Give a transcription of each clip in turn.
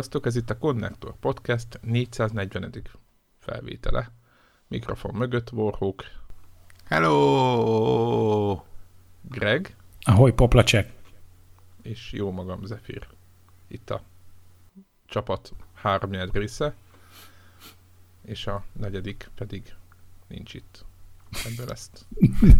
Sziasztok, ez itt a Connector Podcast 440. felvétele. Mikrofon mögött Warhawk, Hello! Greg Ahogy poplacsek. és jó magam Zephyr. Itt a csapat három része, és a negyedik pedig nincs itt. Ebből ezt.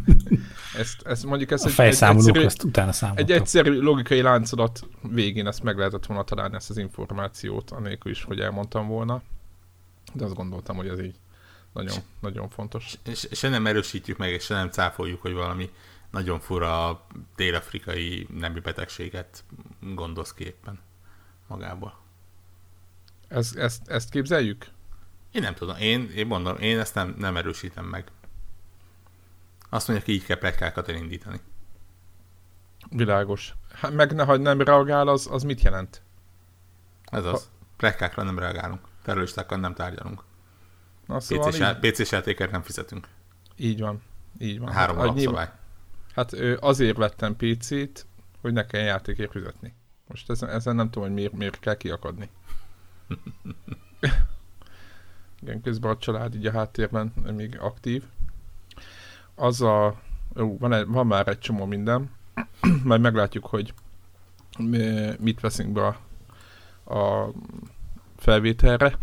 ezt, ezt mondjuk ezt A fejszámolók egyszerű, azt utána egy számoltak. egyszerű logikai láncolat végén ezt meg lehetett volna találni ezt az információt, anélkül is, hogy elmondtam volna. De azt gondoltam, hogy ez így nagyon, nagyon fontos. És se nem erősítjük meg, és se nem cáfoljuk, hogy valami nagyon fura dél-afrikai nemi betegséget gondolsz ki éppen magába. Ez, ezt, ezt képzeljük? Én nem tudom, én, én mondom, én ezt nem, nem erősítem meg. Azt mondják, így kell pletykákat elindítani. Világos. Hát meg ne, hogy nem reagál, az, az mit jelent? Ez az. Pletykákra nem reagálunk. Terroristákkal nem tárgyalunk. Na, szóval PC-s, így, PC-s játékért nem fizetünk. így van. Így van. Három hát, alapszabály. Hát ö, azért vettem PC-t, hogy ne kelljen játékért fizetni. Most ezen, ezen nem tudom, hogy miért, miért kell kiakadni. Igen, közben a család így a háttérben még aktív. Az a... Ó, van, egy, van már egy csomó minden. Majd meglátjuk, hogy mi- mit veszünk be a, a felvételre.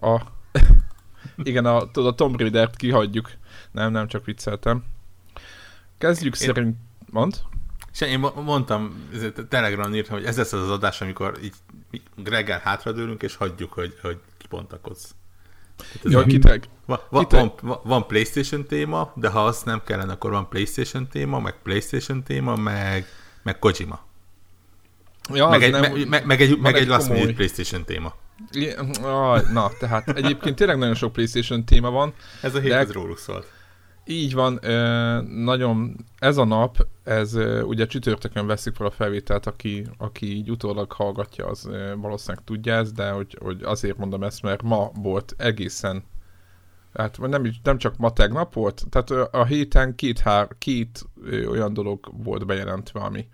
A, igen, a, a Tomb Raider-t kihagyjuk. Nem, nem, csak vicceltem. Kezdjük Én- szerint... Mond? És én mo- mondtam, ezért Telegramon írtam, hogy ez lesz az adás, amikor így reggel hátradőlünk, és hagyjuk, hogy, hogy kibontakodsz. Ja, a- kiteg. Van, va, van PlayStation téma, de ha az nem kellene, akkor van PlayStation téma, meg PlayStation téma, meg, meg Kojima. Ja, meg, egy, nem, me, me, meg egy, meg egy egy last komoly- minute PlayStation téma. Aj, na, tehát egyébként tényleg nagyon sok PlayStation téma van. Ez a hét De- ez róluk szólt. Így van, nagyon, ez a nap, ez ugye csütörtökön veszik fel a felvételt, aki, aki így utólag hallgatja, az valószínűleg tudja ezt, de hogy, hogy azért mondom ezt, mert ma volt egészen, hát nem, nem csak ma tegnap volt, tehát a héten két, hár, két olyan dolog volt bejelentve, ami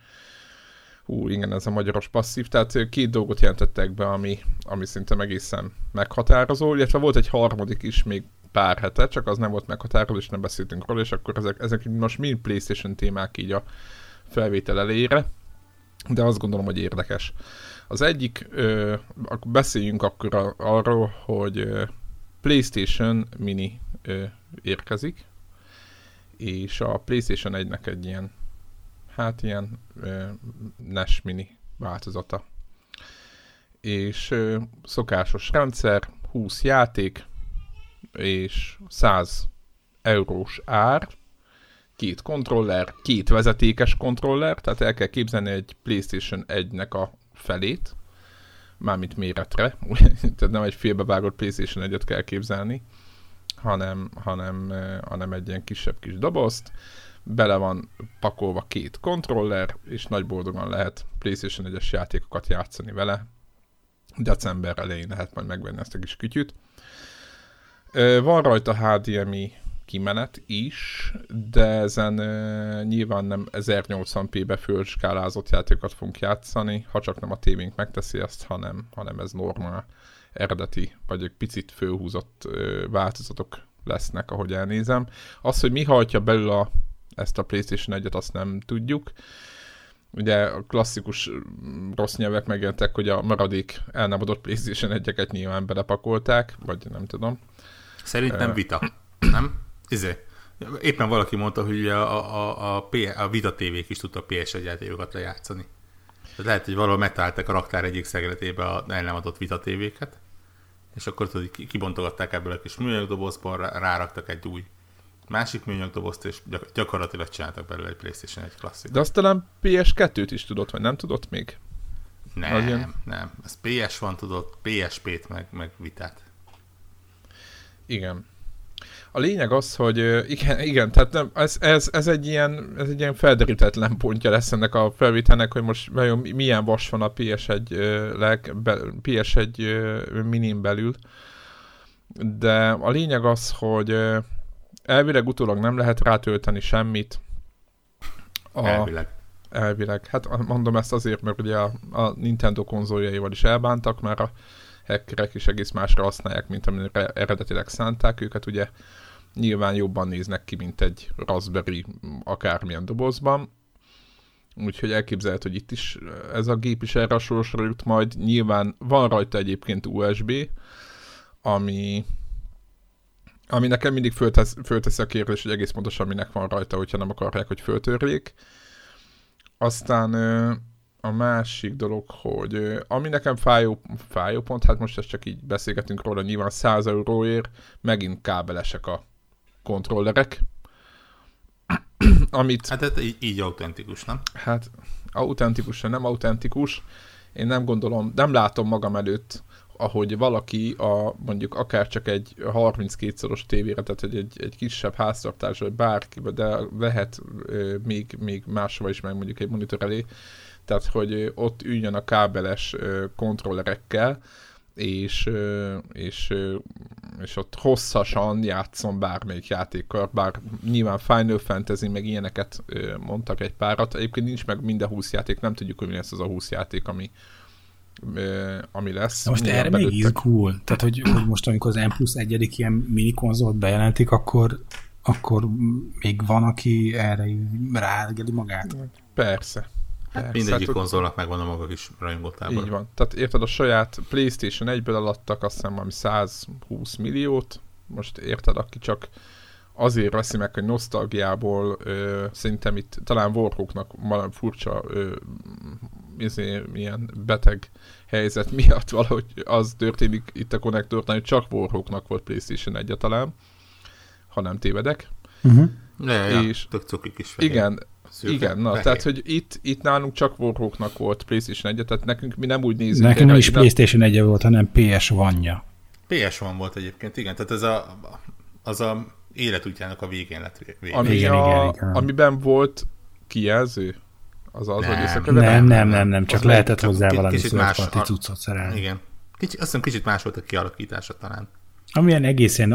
hú, igen, ez a magyaros passzív, tehát két dolgot jelentettek be, ami, ami szinte egészen meghatározó, illetve volt egy harmadik is még pár hete, csak az nem volt meghatározó, és nem beszéltünk róla, és akkor ezek, ezek most mind PlayStation témák így a felvétel elére, de azt gondolom, hogy érdekes. Az egyik, ö, akkor beszéljünk akkor a, arról, hogy ö, PlayStation Mini ö, érkezik, és a PlayStation 1-nek egy ilyen, hát ilyen ö, NES Mini változata. És ö, szokásos rendszer, 20 játék, és 100 eurós ár, két kontroller, két vezetékes kontroller, tehát el kell képzelni egy PlayStation 1-nek a felét, mármint méretre, tehát nem egy félbevágott PlayStation 1-et kell képzelni, hanem, hanem, eh, hanem egy ilyen kisebb kis dobozt, bele van pakolva két kontroller, és nagy boldogan lehet PlayStation 1-es játékokat játszani vele. December elején lehet majd megvenni ezt a kis kütyüt. Van rajta HDMI kimenet is, de ezen ö, nyilván nem 1080p-be fölskálázott játékokat fogunk játszani, ha csak nem a tévénk megteszi ezt, hanem, hanem ez normál eredeti, vagy egy picit fölhúzott ö, változatok lesznek, ahogy elnézem. Az, hogy mi hajtja belül a, ezt a PlayStation 1-et, azt nem tudjuk. Ugye a klasszikus rossz nyelvek megjelentek, hogy a maradék el nem adott PlayStation 1-eket nyilván belepakolták, vagy nem tudom. Szerintem vita. Nem? Izé. Éppen valaki mondta, hogy a, a, a, P- a Vita TV-k is tudtak PS1 játékokat lejátszani. Tehát lehet, hogy valahol megtalálták a raktár egyik szegletébe a el nem adott Vita TV-ket, és akkor tudod, ki- kibontogatták ebből a kis műanyagdobozból, rá- ráraktak egy új másik műanyagdobozt, és gyak- gyakorlatilag csináltak belőle egy PlayStation 1 klasszik. De azt talán PS2-t is tudott, vagy nem tudott még? Nem, ilyen- nem. Ez PS van, tudod, PSP-t, meg, meg Vitát. Igen. A lényeg az, hogy igen, igen tehát nem, ez, ez, ez, egy ilyen, ez egy ilyen felderítetlen pontja lesz ennek a felvételnek, hogy most vajon milyen vas van a PS1, ö, leg, be, PS1 ö, minin belül. De a lényeg az, hogy elvileg utólag nem lehet rátölteni semmit. A, Elvileg. elvileg. Hát mondom ezt azért, mert ugye a, a Nintendo konzoljaival is elbántak, mert a hackerek is egész másra használják, mint amire eredetileg szánták őket, ugye nyilván jobban néznek ki, mint egy Raspberry akármilyen dobozban, úgyhogy elképzelhető, hogy itt is ez a gép is erre a sorsra jut majd. Nyilván van rajta egyébként USB, ami, ami nekem mindig föltesz, fölteszi a kérdés, hogy egész pontosan minek van rajta, hogyha nem akarják, hogy föltörjék. Aztán a másik dolog, hogy ami nekem fájó, fájó pont, hát most ezt csak így beszélgetünk róla, nyilván 100 euróért megint kábelesek a kontrollerek, amit... Hát ez így, így autentikus, nem? Hát autentikus, nem autentikus. Én nem gondolom, nem látom magam előtt, ahogy valaki a mondjuk akár csak egy 32-szoros tévére, tehát egy, egy, egy kisebb háztartás, vagy bárki, de lehet euh, még, még máshova is meg mondjuk egy monitor elé, tehát hogy ott üljön a kábeles kontrollerekkel, és, és, és ott hosszasan játszom bármelyik játékkal, bár nyilván Final Fantasy, meg ilyeneket mondtak egy párat. Egyébként nincs meg minden 20 játék, nem tudjuk, hogy mi lesz az a 20 játék, ami, ami lesz. Na most erre belőttek. még izgul. Tehát, hogy, hogy most amikor az M plusz egyedik ilyen mini konzolt bejelentik, akkor, akkor még van, aki erre rágeli magát? Persze. Hát mindegyik hát, konzolnak megvan a maga kis rajongótábor. Így van. Tehát érted, a saját PlayStation 1-ből alattak azt hiszem valami 120 milliót, most érted, aki csak azért veszi meg, hogy nosztalgiából ö, szerintem itt talán Warhawknak valami furcsa ö, izé, ilyen beteg helyzet miatt valahogy az történik itt a konnektornál, hogy csak Warhawknak volt PlayStation 1 talán, ha nem tévedek. Uh-huh. Ja, ja, és tök cukik is fehér. Igen, Szürke, Igen, na, fehér. tehát, hogy itt, itt nálunk csak Warhawknak volt PlayStation 1 tehát nekünk mi nem úgy nézünk. Nekünk nem is PlayStation 1 volt, hanem PS Vanya. PS van volt egyébként, igen, tehát ez a, az a életútjának a végén lett végén. Ami igen, a, igen, igen. Amiben volt kijelző? Az az, nem. hogy Nem, nem, nem, nem, csak az lehetett csak hozzá valami kicsit más, a, cuccot szerelni. Igen. Kicsit, azt hiszem kicsit más volt a kialakítása talán. Amilyen egészen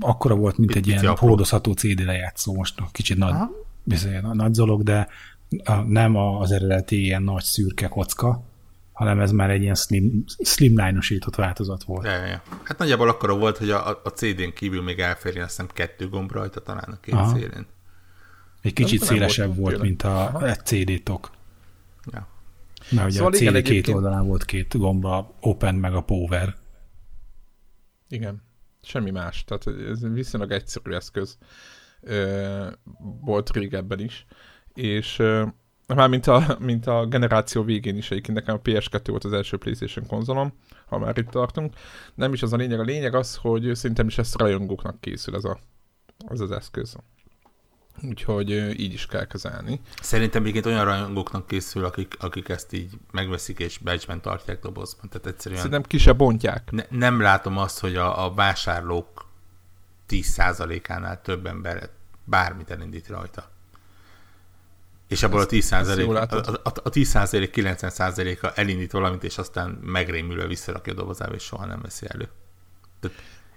akkora volt, mint egy ilyen hordozható CD lejátszó, most kicsit nagy Aha bizony a nagy zolog, de a, nem az eredeti ilyen nagy szürke kocka, hanem ez már egy ilyen slim, slimline-osított változat volt. Ja, ja. Hát nagyjából akkor volt, hogy a, a CD-n kívül még elférjen, azt hiszem kettő gomb rajta talán a két Aha. szélén. Egy kicsit nem szélesebb volt, volt mint a CD-tok. Ja. Mert ugye szóval a CD igen, két egyébként... oldalán volt két gomba, Open meg a Power. Igen, semmi más. Tehát ez viszonylag egyszerű eszköz volt régebben is, és már mint a, mint a generáció végén is egyébként nekem a PS2 volt az első PlayStation konzolom, ha már itt tartunk. Nem is az a lényeg, a lényeg az, hogy szerintem is ezt rajongóknak készül ez a, az, az eszköz. Úgyhogy így is kell kezelni. Szerintem még olyan rajongóknak készül, akik, akik ezt így megveszik és becsben tartják dobozban. Tehát egyszerűen Szerintem ki se bontják. Ne, nem látom azt, hogy a, a vásárlók 10%-ánál több ember bármit elindít rajta. És abból a 10 a, a, a, a 10% 90%-a elindít valamit, és aztán megrémülve visszarakja a dobozába, és soha nem veszi elő.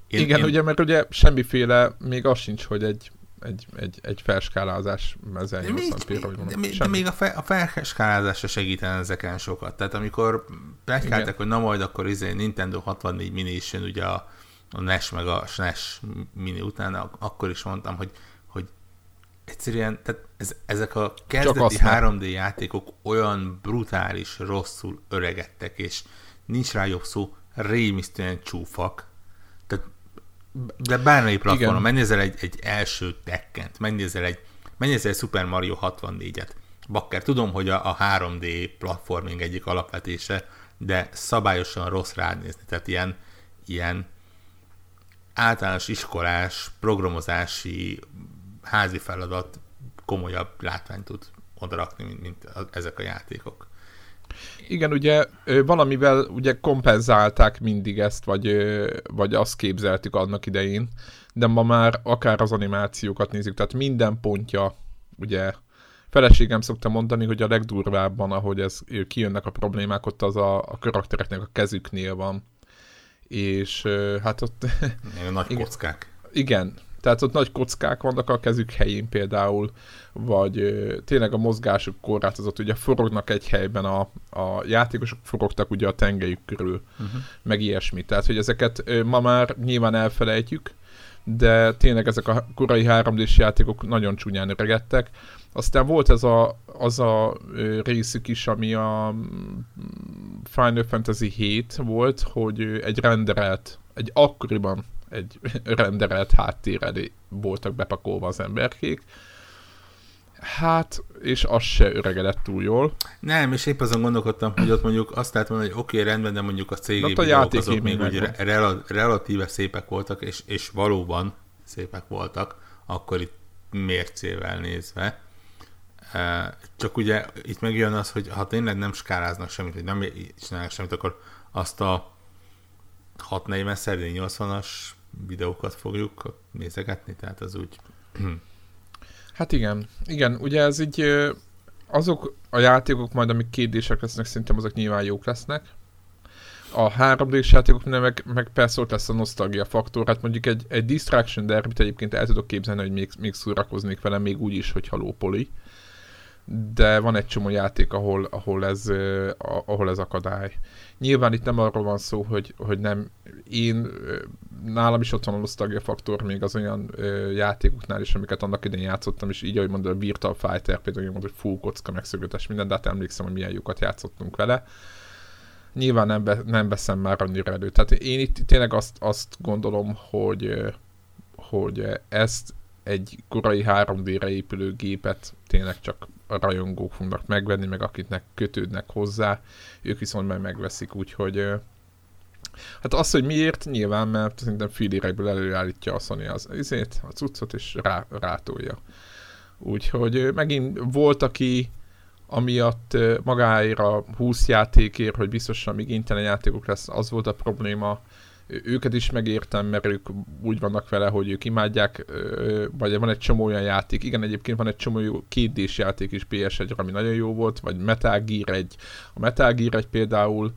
Én, Igen, én... ugye, mert ugye semmiféle, még az sincs, hogy egy, egy, egy, egy felskálázás ezzel de még, még, de, még, de még a, fe, a felskálázás se segítene ezeken sokat. Tehát amikor plegykáltak, hogy na majd akkor izé Nintendo 64 mini is jön ugye a, a NES meg a SNES mini után, akkor is mondtam, hogy, hogy egyszerűen, tehát ez, ezek a kezdeti 3D játékok olyan brutális, rosszul öregedtek, és nincs rá jobb szó, rémisztően csúfak. Tehát, de bármelyik platformon, megnézel egy, egy első tekkent, megnézel egy, megnézel egy Super Mario 64-et. Bakker, tudom, hogy a, a 3D platforming egyik alapvetése, de szabályosan rossz rád nézni. Tehát ilyen, ilyen általános iskolás, programozási házi feladat komolyabb látványt tud odarakni, mint, mint ezek a játékok. Igen, ugye valamivel ugye kompenzálták mindig ezt, vagy, vagy azt képzeltük annak idején, de ma már akár az animációkat nézzük, tehát minden pontja, ugye feleségem szokta mondani, hogy a legdurvábban, ahogy ez kijönnek a problémák, ott az a, a karaktereknek a kezüknél van. És hát ott... nagy igen, kockák. Igen, Tehát ott nagy kockák vannak a kezük helyén például, vagy tényleg a mozgásuk korlátozott, ugye forognak egy helyben, a, a játékosok forogtak ugye a tengelyük körül, uh-huh. meg ilyesmi. Tehát, hogy ezeket ma már nyilván elfelejtjük, de tényleg ezek a korai 3 d játékok nagyon csúnyán öregedtek. Aztán volt ez a, az a részük is, ami a mm, Final Fantasy 7 volt, hogy egy renderelt, egy akkoriban egy renderelt háttérre voltak bepakolva az emberkék. Hát, és az se öregedett túl jól. Nem, és épp azon gondolkodtam, hogy ott mondjuk azt lehet mondani, hogy oké, okay, rendben, de mondjuk a cégé a játék azok még úgy rel- relatíve szépek voltak, és, és valóban szépek voltak, akkor itt mércével nézve. Csak ugye itt megjön az, hogy ha tényleg nem skáláznak semmit, hogy nem csinálnak semmit, akkor azt a 640 szerdén 80-as videókat fogjuk nézegetni, tehát az úgy... Hát igen, igen, ugye ez így azok a játékok majd, amik kérdések lesznek, szerintem azok nyilván jók lesznek. A 3 d játékok meg, meg persze ott lesz a nosztalgia faktor, hát mondjuk egy, egy Distraction Derbit egyébként el tudok képzelni, hogy még, még szórakoznék vele, még úgy is, hogy haló poli de van egy csomó játék, ahol, ahol, ez, ahol ez akadály. Nyilván itt nem arról van szó, hogy, hogy nem én, nálam is ott van a faktor még az olyan játékoknál is, amiket annak idején játszottam, és így, ahogy mondod, a Virtual Fighter például, mondod, hogy full kocka, megszögötes minden, de hát emlékszem, hogy milyen jókat játszottunk vele. Nyilván nem, be, nem veszem már annyira elő. Tehát én itt tényleg azt, azt gondolom, hogy, hogy ezt egy korai 3D-re épülő gépet tényleg csak a rajongók fognak megvenni, meg akiknek kötődnek hozzá, ők viszont majd megveszik, úgyhogy Hát az, hogy miért, nyilván, mert szerintem fillérekből előállítja a Sony az izét, a cuccot, és rá, rátolja. Úgyhogy megint volt, aki amiatt magáért 20 játékért, hogy biztosan még intelen játékok lesz, az volt a probléma, őket is megértem, mert ők úgy vannak vele, hogy ők imádják, vagy van egy csomó olyan játék, igen, egyébként van egy csomó jó kétdés játék is ps 1 ami nagyon jó volt, vagy Metal Gear 1. A Metal Gear 1 például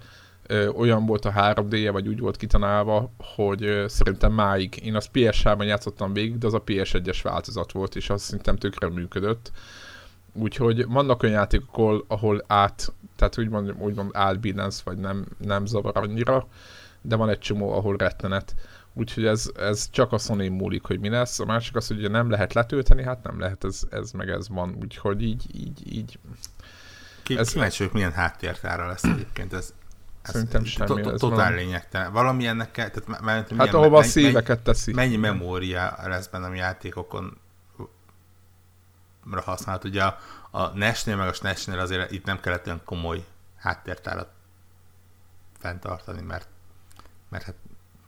olyan volt a 3D-je, vagy úgy volt kitanálva, hogy szerintem máig, én az PS3-ban játszottam végig, de az a PS1-es változat volt, és az szerintem tökre működött. Úgyhogy vannak olyan játékok, ahol át, tehát úgymond, úgymond átbillensz, vagy nem, nem zavar annyira de van egy csomó, ahol rettenet. Úgyhogy ez, ez csak a sony múlik, hogy mi lesz. A másik az, hogy nem lehet letölteni, hát nem lehet, ez, ez meg ez van. Úgyhogy így, így, így. Ki, ez kíváncsi, hogy milyen háttértára lesz egyébként ez. ez Szerintem semmi. To- totál lényegtelen. Valami ennek kell, tehát mert hát ahova a szíveket teszi. Mennyi memória lesz benne a játékokon használat. Ugye a, a NES-nél meg a SNES-nél azért itt nem kellett olyan komoly háttértárat fenntartani, mert mert hát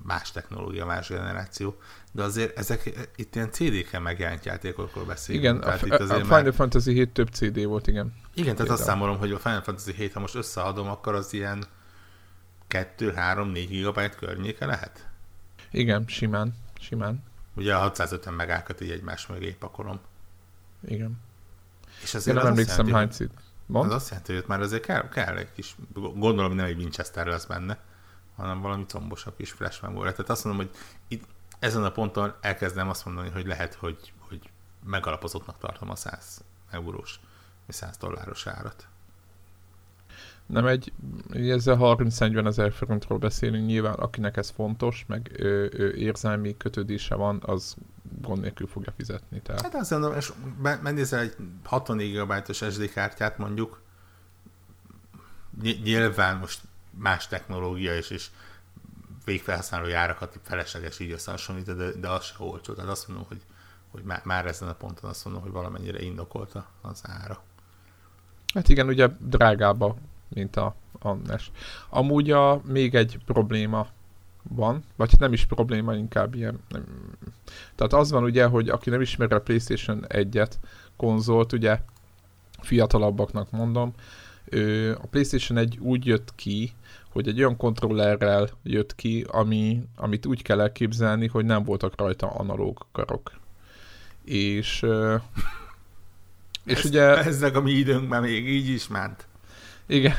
más technológia, más generáció, de azért ezek itt ilyen CD-ken megjelent játékokról beszélünk. Igen, tehát a, itt azért a Final már... Fantasy 7 több CD volt, igen. Igen, tehát azt számolom, hogy a Final Fantasy 7, ha most összeadom, akkor az ilyen 2-3-4 GB környéke lehet? Igen, simán, simán. Ugye a 650 megákat így egymás mögé pakolom. Igen. És azért Én nem emlékszem hány cid. Az azt jelenti, hogy már azért kell, kell egy kis, gondolom nem egy Winchester lesz benne hanem valami combosabb is flash memory. Tehát azt mondom, hogy itt ezen a ponton elkezdem azt mondani, hogy lehet, hogy, hogy megalapozottnak tartom a 100 eurós vagy 100 dolláros árat. Nem egy, ezzel 30-40 ezer forintról beszélünk, nyilván akinek ez fontos, meg ö, ö, érzelmi kötődése van, az gond nélkül fogja fizetni. Tehát. Hát azt mondom, és megnézel egy 64 GB-os SD kártyát mondjuk, nyilván most más technológia is, és végfelhasználó járakat felesleges így összehasonlítani, de, de az se olcsó. Tehát azt mondom, hogy, hogy már, már ezen a ponton azt mondom, hogy valamennyire indokolta az ára. Hát igen, ugye drágább, mint a, a NES. Amúgy a, még egy probléma van, vagy nem is probléma, inkább ilyen. Nem. Tehát az van ugye, hogy aki nem ismeri a PlayStation 1-et, konzolt, ugye fiatalabbaknak mondom, a PlayStation 1 úgy jött ki, hogy egy olyan kontrollerrel jött ki, ami, amit úgy kell elképzelni, hogy nem voltak rajta analóg karok. És, és Ez, ugye... Ezek a mi időnkben még így is ment. Igen,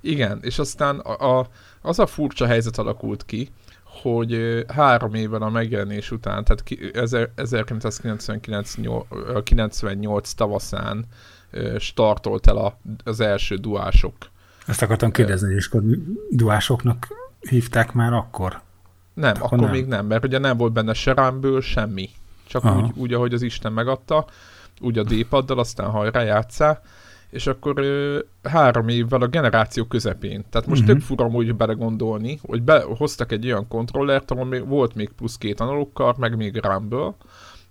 igen, és aztán a, a, az a furcsa helyzet alakult ki, hogy három évvel a megjelenés után, tehát 1999 98 tavaszán startolt el az első duások. Ezt akartam kérdezni, és akkor duásoknak hívták már akkor? Nem, akkor, akkor nem. még nem, mert ugye nem volt benne se rámből semmi. Csak úgy, úgy, ahogy az Isten megadta, úgy a D-paddal, aztán hajrá játszál, és akkor ö, három évvel a generáció közepén. Tehát most uh-huh. tök fura úgy belegondolni, hogy behoztak egy olyan kontrollert, ahol még, volt még plusz két analókkal, meg még Rumble,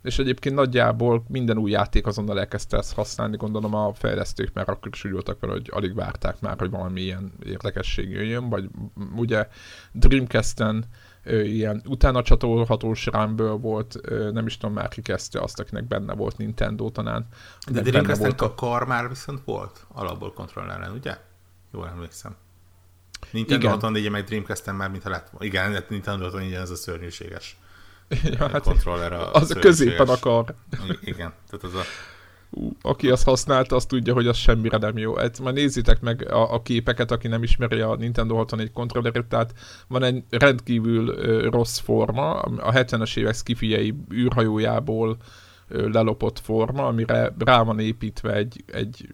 és egyébként nagyjából minden új játék azonnal elkezdte ezt használni, gondolom a fejlesztők, mert akkor is úgy voltak vele, hogy alig várták már, hogy valami ilyen érdekesség jöjjön, vagy ugye Dreamcast-en ilyen utána csatolhatós rámből volt, nem is tudom már ki kezdte azt, akinek benne volt Nintendo tanán. De dreamcast a kar már viszont volt alapból kontrolleren, ugye? Jól emlékszem. Nintendo Igen. 64 meg dreamcast már mintha lett volna. Igen, Nintendo 64 ez a szörnyűséges ja, hát kontroller. A az középen akar. Igen, tehát az a aki azt használta, azt tudja, hogy az semmire nem jó. Hát már nézzétek meg a, a képeket, aki nem ismeri a Nintendo 64 kontrollerét, tehát van egy rendkívül uh, rossz forma, a 70-es évek skifiei űrhajójából uh, lelopott forma, amire rá van építve egy, egy,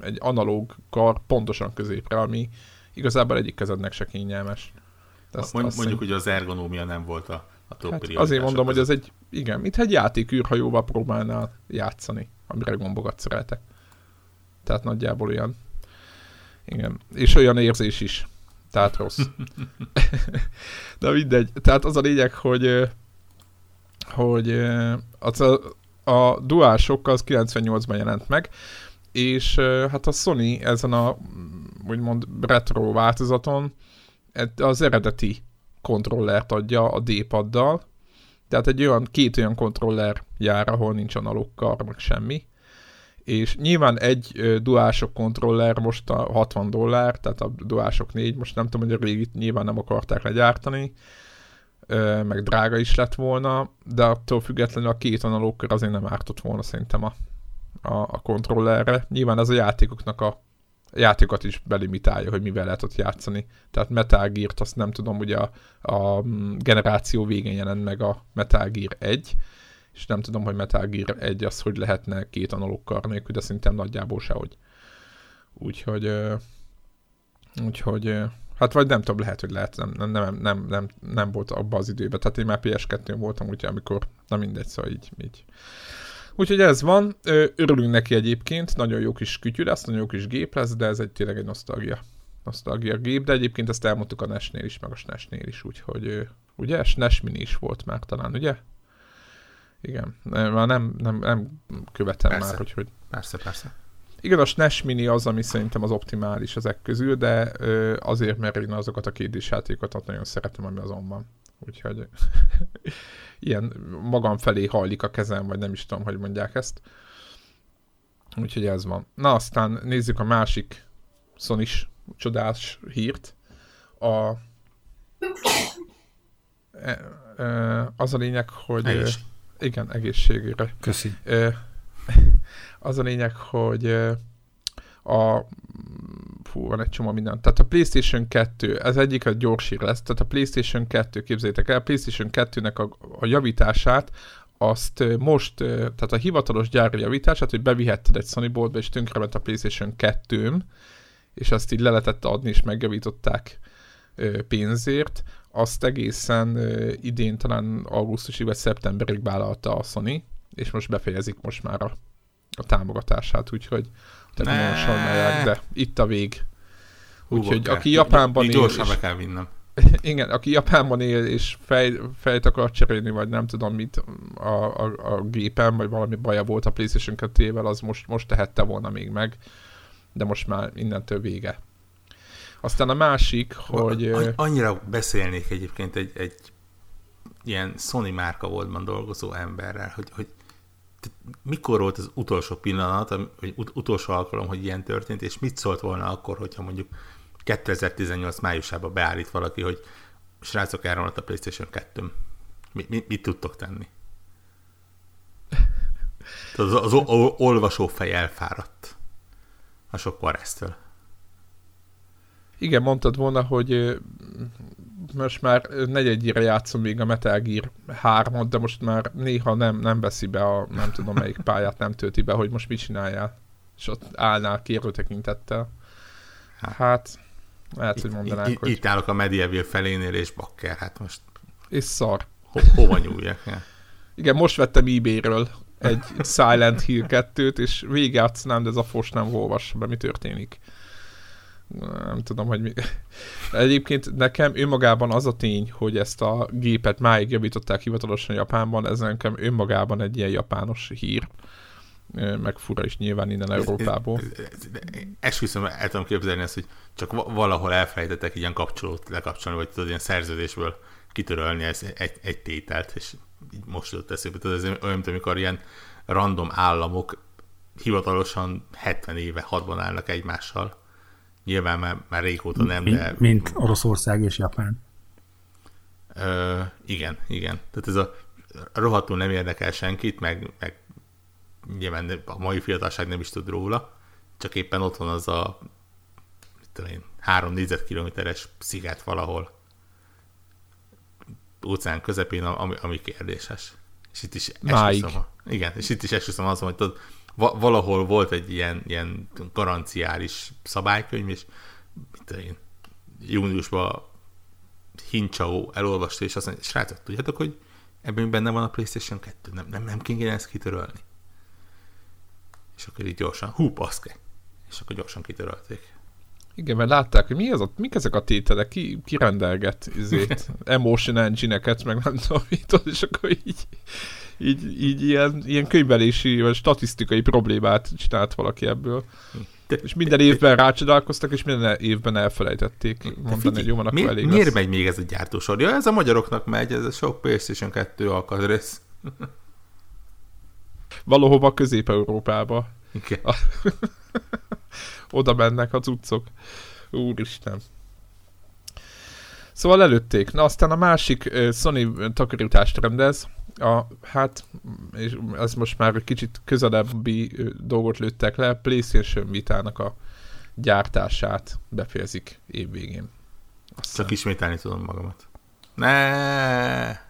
egy analóg kar pontosan középre, ami igazából egyik kezednek se kényelmes. Azt, Mond, azt mondjuk, hogy az ergonómia nem volt a, a hát Azért mondom, között. hogy ez egy, igen, mint egy játék űrhajóval próbálnál játszani amire gombokat szereltek. Tehát nagyjából olyan. Igen. És olyan érzés is. Tehát rossz. De mindegy. Tehát az a lényeg, hogy hogy az a, a DualShock az 98-ban jelent meg, és hát a Sony ezen a úgymond retro változaton az eredeti kontrollert adja a D-paddal, tehát egy olyan, két olyan kontroller jár, ahol nincs analóg kar, meg semmi. És nyilván egy uh, duások kontroller most a 60 dollár, tehát a duások 4, most nem tudom, hogy a régit nyilván nem akarták legyártani, meg drága is lett volna, de attól függetlenül a két analóg azért nem ártott volna szerintem a, a, a kontrollerre. Nyilván ez a játékoknak a játékokat is belimitálja, hogy mivel lehet ott játszani. Tehát Metal Gear-t azt nem tudom, ugye a, a generáció végén jelent meg a Metal Gear 1, és nem tudom, hogy Metal Gear 1 az, hogy lehetne két analókkal nélkül, de szerintem nagyjából sehogy. Úgyhogy, úgyhogy, hát vagy nem tudom, lehet, hogy lehet, nem, nem, nem, nem, nem, nem volt abban az időben, tehát én már PS2-n voltam, úgyhogy amikor, na mindegy, szóval így, így Úgyhogy ez van, örülünk neki egyébként, nagyon jó kis kütyű lesz, nagyon jó kis gép lesz, de ez egy tényleg egy nosztalgia. Nosztalgia gép, de egyébként ezt elmondtuk a NES-nél is, meg a SNES-nél is, úgyhogy ugye SNES Mini is volt már talán, ugye? Igen, már nem, nem, nem követem persze. már, hogy, hogy... Persze, persze. Igen, a SNES Mini az, ami szerintem az optimális ezek közül, de azért, mert én azokat a két játékokat nagyon szeretem, ami azon van. Úgyhogy ilyen magam felé hajlik a kezem, vagy nem is tudom, hogy mondják ezt. Úgyhogy ez van. Na aztán nézzük a másik sony csodás hírt. A, e, e, az a lényeg, hogy Egész. igen, egészségére. Köszi. Az a lényeg, hogy a fú, van egy csomó minden. Tehát a PlayStation 2, ez egyik a gyors hír lesz, tehát a PlayStation 2, képzeljétek el, a PlayStation 2-nek a, a javítását, azt most, tehát a hivatalos gyári javítását, hogy bevihetted egy Sony boltba, és tönkrement a PlayStation 2 és azt így le adni, és megjavították pénzért, azt egészen idén, talán augusztusig vagy szeptemberig vállalta a Sony, és most befejezik most már a, a támogatását, úgyhogy technológisan de itt a vég. Úgyhogy aki Japánban él... Gyorsan kell vinnem. Igen, aki Japánban él és fej, fejt akar cserélni, vagy nem tudom mit a, a, a gépen, vagy valami baja volt a PlayStation 2 az most, most tehette volna még meg, de most már innentől vége. Aztán a másik, hogy... Annyira beszélnék egyébként egy, egy ilyen Sony márka voltban dolgozó emberrel, hogy, hogy mikor volt az utolsó pillanat, vagy ut- utolsó alkalom, hogy ilyen történt, és mit szólt volna akkor, hogyha mondjuk 2018 májusában beállít valaki, hogy srácok, elromlott a PlayStation 2 mi, mi, mit tudtok tenni? Az, az, az olvasófej elfáradt a sok varesztől. Igen, mondtad volna, hogy most már negyedjére játszom még a Metal Gear 3 de most már néha nem, nem veszi be a nem tudom melyik pályát, nem tölti be, hogy most mit csináljál. És ott állnál kérő tekintettel. Hát, lehet, hogy mondanák, itt, hogy... Itt állok a Medieval felénél, és bakker, hát most... És szar. Ho, hova nyúljak? Ja. Igen, most vettem eBay-ről egy Silent Hill 2-t, és végigjátszanám, de ez a fos nem olvassa be, mi történik. Nem tudom, hogy mi... Egyébként nekem önmagában az a tény, hogy ezt a gépet máig javították hivatalosan Japánban, ez nekem önmagában egy ilyen japános hír meg fura is nyilván innen Európából. Esküszöm, el tudom képzelni ezt, hogy csak valahol elfelejtettek ilyen kapcsolót lekapcsolni, vagy tudod, ilyen szerződésből kitörölni ez egy, egy tételt, és így most jutott eszébe. Tudod, ez olyan, mint amikor ilyen random államok hivatalosan 70 éve hadban állnak egymással. Nyilván már, már régóta nem, mint, de... Mint Oroszország és Japán. Ö, igen, igen. Tehát ez a rohadtul nem érdekel senkit, meg, meg nyilván a mai fiatalság nem is tud róla, csak éppen ott van az a mit tudom én, három négyzetkilométeres sziget valahol óceán közepén, ami, ami kérdéses. És itt is esküszöm, igen, és itt is esküszöm azon, hogy tudod, valahol volt egy ilyen, ilyen garanciális szabálykönyv, és mit én, júniusban Hincsau elolvasta, és azt mondja, srácok, tudjátok, hogy ebben benne van a PlayStation 2, nem, nem, nem kéne ezt kitörölni. És akkor így gyorsan, hú, paszke. És akkor gyorsan kitörölték. Igen, mert látták, hogy mi az ott, mik ezek a tételek, ki, ki rendelget izét, emotion engine-eket, meg nem tudom mit, és akkor így, így, így ilyen, ilyen könyvelési vagy statisztikai problémát csinált valaki ebből. De, és minden évben rácsodálkoztak, és minden évben elfelejtették mondani, hogy jó, van, akkor elég Miért lesz. megy még ez a gyártósor? Ja, ez a magyaroknak megy, ez a sok PlayStation 2 alkatrész. Valahova Közép-Európába. Okay. Oda mennek a cuccok. Úristen. Szóval előtték. Na aztán a másik Sony takarítást rendez. A, hát, és ez most már egy kicsit közelebbi dolgot lőttek le. PlayStation Vitának a gyártását befejezik évvégén. Aztán... Csak ismételni tudom magamat. Ne.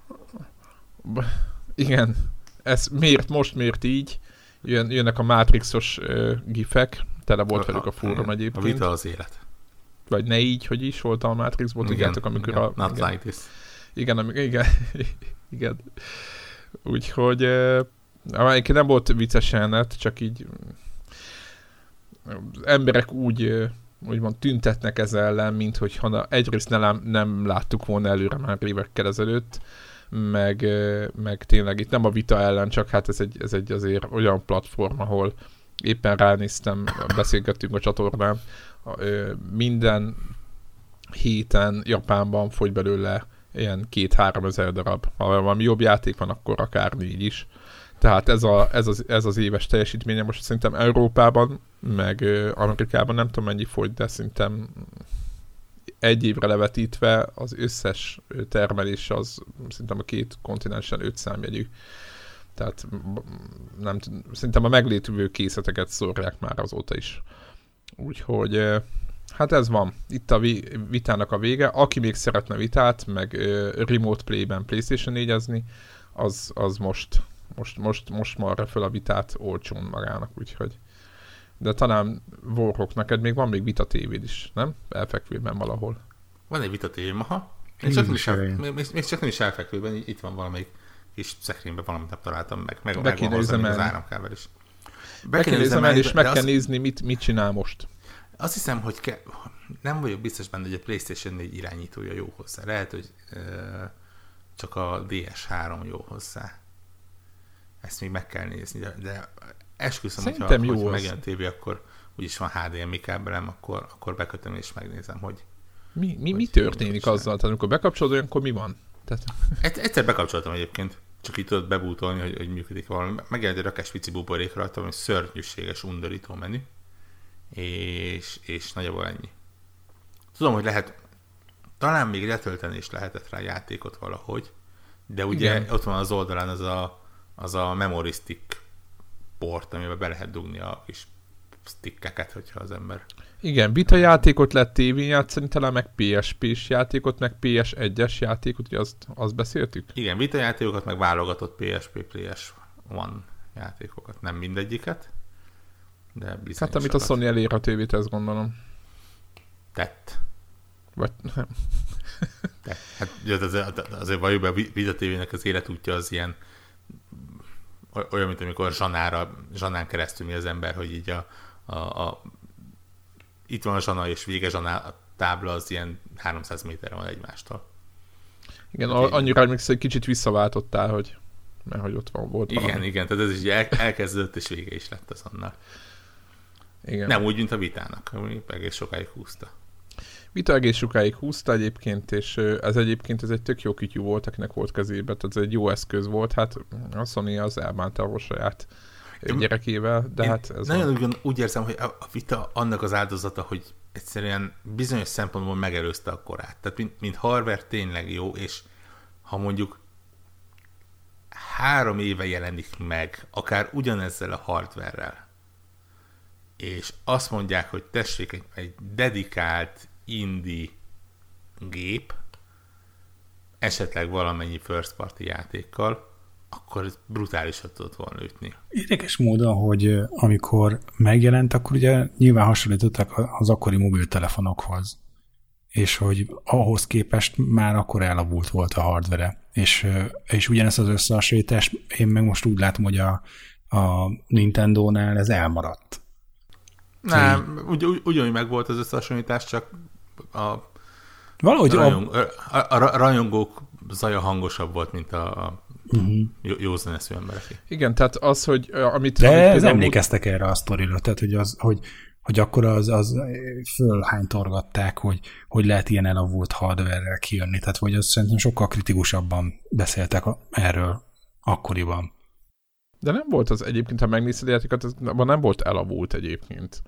Igen. Ez miért, most miért így? Jön, jönnek a Matrixos uh, gifek, tele volt velük a fórum egyébként. A vita az élet. Vagy ne így, hogy is volt a Matrixból, tudjátok, amikor igen, a... Not igen, like this. Igen, amikor, igen, igen. Úgyhogy uh, nem volt vicces jelenet, csak így emberek úgy úgymond tüntetnek ez ellen, mint hogyha egyrészt nem, nem láttuk volna előre már évekkel ezelőtt, meg, meg tényleg itt nem a vita ellen, csak hát ez egy, ez egy azért olyan platform, ahol éppen ránéztem, beszélgettünk a csatornán, minden héten Japánban fogy belőle ilyen két-három ezer darab. Ha valami jobb játék van, akkor akár négy is. Tehát ez, a, ez, az, ez az éves teljesítménye most szerintem Európában, meg Amerikában nem tudom mennyi fogy, de szerintem egy évre levetítve az összes termelés az szerintem a két kontinensen öt számjegyű. Tehát nem szerintem a meglétvő készleteket szórják már azóta is. Úgyhogy hát ez van. Itt a vitának a vége. Aki még szeretne vitát, meg remote play-ben PlayStation 4 az, az most, most, most, most marra fel a vitát olcsón magának, úgyhogy de talán Warhawk, neked még van még vita tévéd is, nem? Elfekvőben valahol. Van egy vita tévém, aha. Még csak, is el, még, még csak nem is elfekvőben, itt van valamelyik kis szekrényben valamit nem találtam meg. Meg, Be kéne az áramkábel is. Be, Be kéne üzemelni, és meg kell az... nézni, mit, mit csinál most. Azt hiszem, hogy ke... nem vagyok biztos benne, hogy a PlayStation 4 irányítója jó hozzá. Lehet, hogy uh, csak a DS3 jó hozzá. Ezt még meg kell nézni, de, de esküszöm, Szerintem hogyha, jó hogyha megjön a tévé, akkor úgyis van HDMI kábelem, akkor, akkor bekötöm és megnézem, hogy mi, mi, mi történik azzal? Tehát amikor bekapcsolod, olyankor mi van? Tehát... Egyszer bekapcsoltam egyébként, csak itt tudod bebútolni, hogy, hogy működik valami. Megjelent egy rakás pici buborék rajta, ami szörnyűséges, undorító menü, és, és nagyjából ennyi. Tudom, hogy lehet, talán még letölteni is lehetett rá játékot valahogy, de ugye Igen. ott van az oldalán az a, az a memoristic port, amiben be lehet dugni a kis stickeket, hogyha az ember... Igen, vita játékot lehet tévén játszani, talán meg PSP-s játékot, meg PS1-es játékot, ugye azt, azt beszéltük? Igen, vita játékokat, meg válogatott PSP, PS1 játékokat, nem mindegyiket, de Hát amit a Sony elérhetővé tesz, gondolom. Tett. Vagy nem. Tett. Hát azért, azért valljuk be, a Vita TV-nek az életútja az ilyen olyan, mint amikor Zsanára, Zsanán keresztül mi az ember, hogy így a, a, a itt van a Zsana és vége Zsana a tábla az ilyen 300 méterre van egymástól. Igen, a, annyira még egy kicsit visszaváltottál, hogy mert hogy ott van, volt Igen, valami. igen, tehát ez is el, elkezdődött, és vége is lett azonnal. Igen. Nem úgy, mint a vitának, ami egész sokáig húzta. Vita egész sokáig húzta egyébként, és ez egyébként ez egy tök jó kütyű volt, akinek volt kezébe, tehát ez egy jó eszköz volt, hát a Sony az elbánta a saját gyerekével, de Én hát ez nagyon van. úgy érzem, hogy a vita annak az áldozata, hogy egyszerűen bizonyos szempontból megelőzte a korát. Tehát mint, mint hardware tényleg jó, és ha mondjuk három éve jelenik meg, akár ugyanezzel a hardverrel, és azt mondják, hogy tessék, egy, egy dedikált indie gép, esetleg valamennyi first party játékkal, akkor ez brutálisat tudott volna ütni. Érdekes módon, hogy amikor megjelent, akkor ugye nyilván hasonlítottak az akkori mobiltelefonokhoz, és hogy ahhoz képest már akkor elavult volt a hardvere. És, és ugyanezt az összehasonlítást én meg most úgy látom, hogy a, a Nintendo-nál ez elmaradt. Nem, ugy, ugy, ugyanúgy meg volt az összehasonlítás, csak a Valahogy rajong, a... A, rajongók zaja hangosabb volt, mint a, a uh-huh. jó zeneszű emberek. Igen, tehát az, hogy amit... De amit ez emlékeztek erre a sztorira, tehát hogy, az, hogy, hogy akkor az, az fölhánytorgatták, hogy, hogy lehet ilyen elavult hardware kijönni, tehát hogy az szerintem sokkal kritikusabban beszéltek erről akkoriban. De nem volt az egyébként, ha megnézed a játékot, az nem volt elavult egyébként.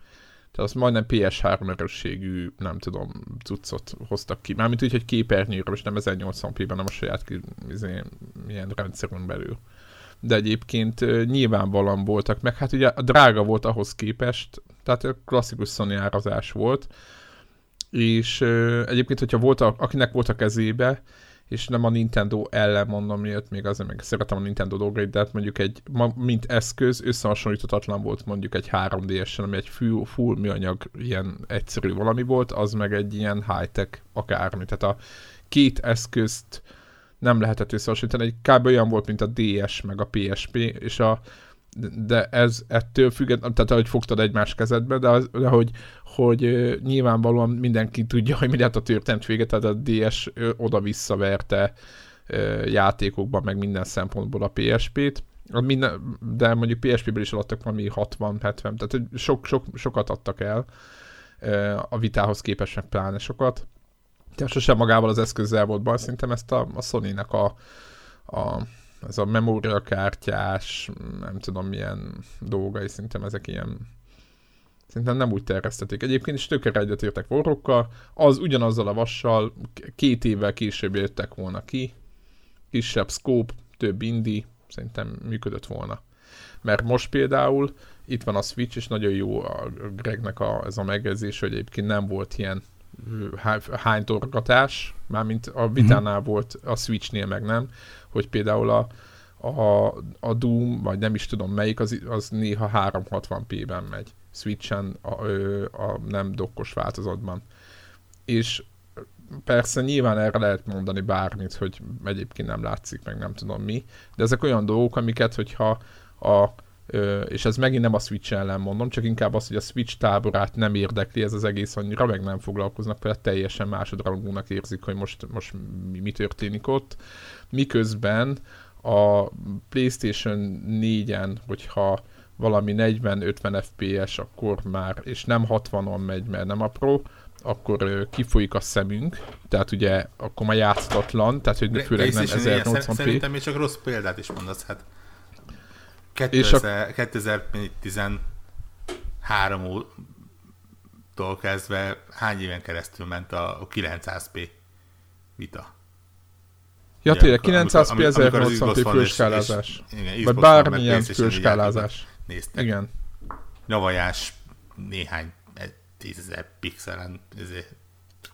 Tehát azt majdnem PS3 erősségű, nem tudom, cuccot hoztak ki. Mármint úgy, hogy képernyőre, és nem 1080p-ben, nem a saját izé, ilyen rendszerünk belül. De egyébként nyilvánvalóan voltak, meg hát ugye a drága volt ahhoz képest, tehát klasszikus Sony árazás volt, és egyébként, hogyha volt, a, akinek volt a kezébe, és nem a Nintendo ellen mondom, miért még azért meg szeretem a Nintendo dolgait, de hát mondjuk egy, mint eszköz összehasonlíthatatlan volt mondjuk egy 3DS-en, ami egy full, full műanyag ilyen egyszerű valami volt, az meg egy ilyen high-tech akármi. Tehát a két eszközt nem lehetett összehasonlítani, egy kb. olyan volt, mint a DS meg a PSP, és a de ez ettől függetlenül, tehát ahogy fogtad egymás kezedbe, de, az, de hogy, hogy nyilvánvalóan mindenki tudja, hogy mi lett a történet vége, tehát a DS oda-visszaverte játékokban, meg minden szempontból a PSP-t, de mondjuk PSP-ből is adtak valami 60-70, tehát sok, sok, sokat adtak el a vitához képest, pláne sokat. Tehát sosem magával az eszközzel volt baj, szerintem ezt a, a Sony-nek a, a ez a memóriakártyás, nem tudom milyen dolgai, szerintem ezek ilyen Szerintem nem úgy terjesztették. Egyébként is tökre egyetértek forrokkal, az ugyanazzal a vassal két évvel később jöttek volna ki, kisebb scope, több indi, szerintem működött volna. Mert most például itt van a Switch, és nagyon jó a Gregnek a, ez a megjegyzés, hogy egyébként nem volt ilyen hány torgatás, mármint a vitánál mm-hmm. volt, a Switchnél meg nem, hogy például a, a, a Doom, vagy nem is tudom melyik, az, az néha 360p-ben megy. Switchen a, a nem dokkos változatban. És persze nyilván erre lehet mondani bármit, hogy egyébként nem látszik, meg nem tudom mi, de ezek olyan dolgok, amiket, hogyha a és ez megint nem a Switch ellen mondom, csak inkább az, hogy a Switch táborát nem érdekli ez az egész annyira, meg nem foglalkoznak vele, teljesen másodrangúnak érzik, hogy most, most mi, mi történik ott. Miközben a PlayStation 4-en, hogyha valami 40-50 FPS, akkor már, és nem 60-on megy, mert nem a Pro, akkor kifolyik a szemünk, tehát ugye akkor már játszatlan, tehát hogy főleg nem 1080p. Szerintem még csak rossz példát is mondasz, hát 2000, 2013 tól kezdve hány éven keresztül ment a 900p vita? Ja, tényleg, 900p 1080p főskálázás. Vagy bármilyen főskálázás. Néztek. Igen. Nyavajás néhány tízezer pixelen ezért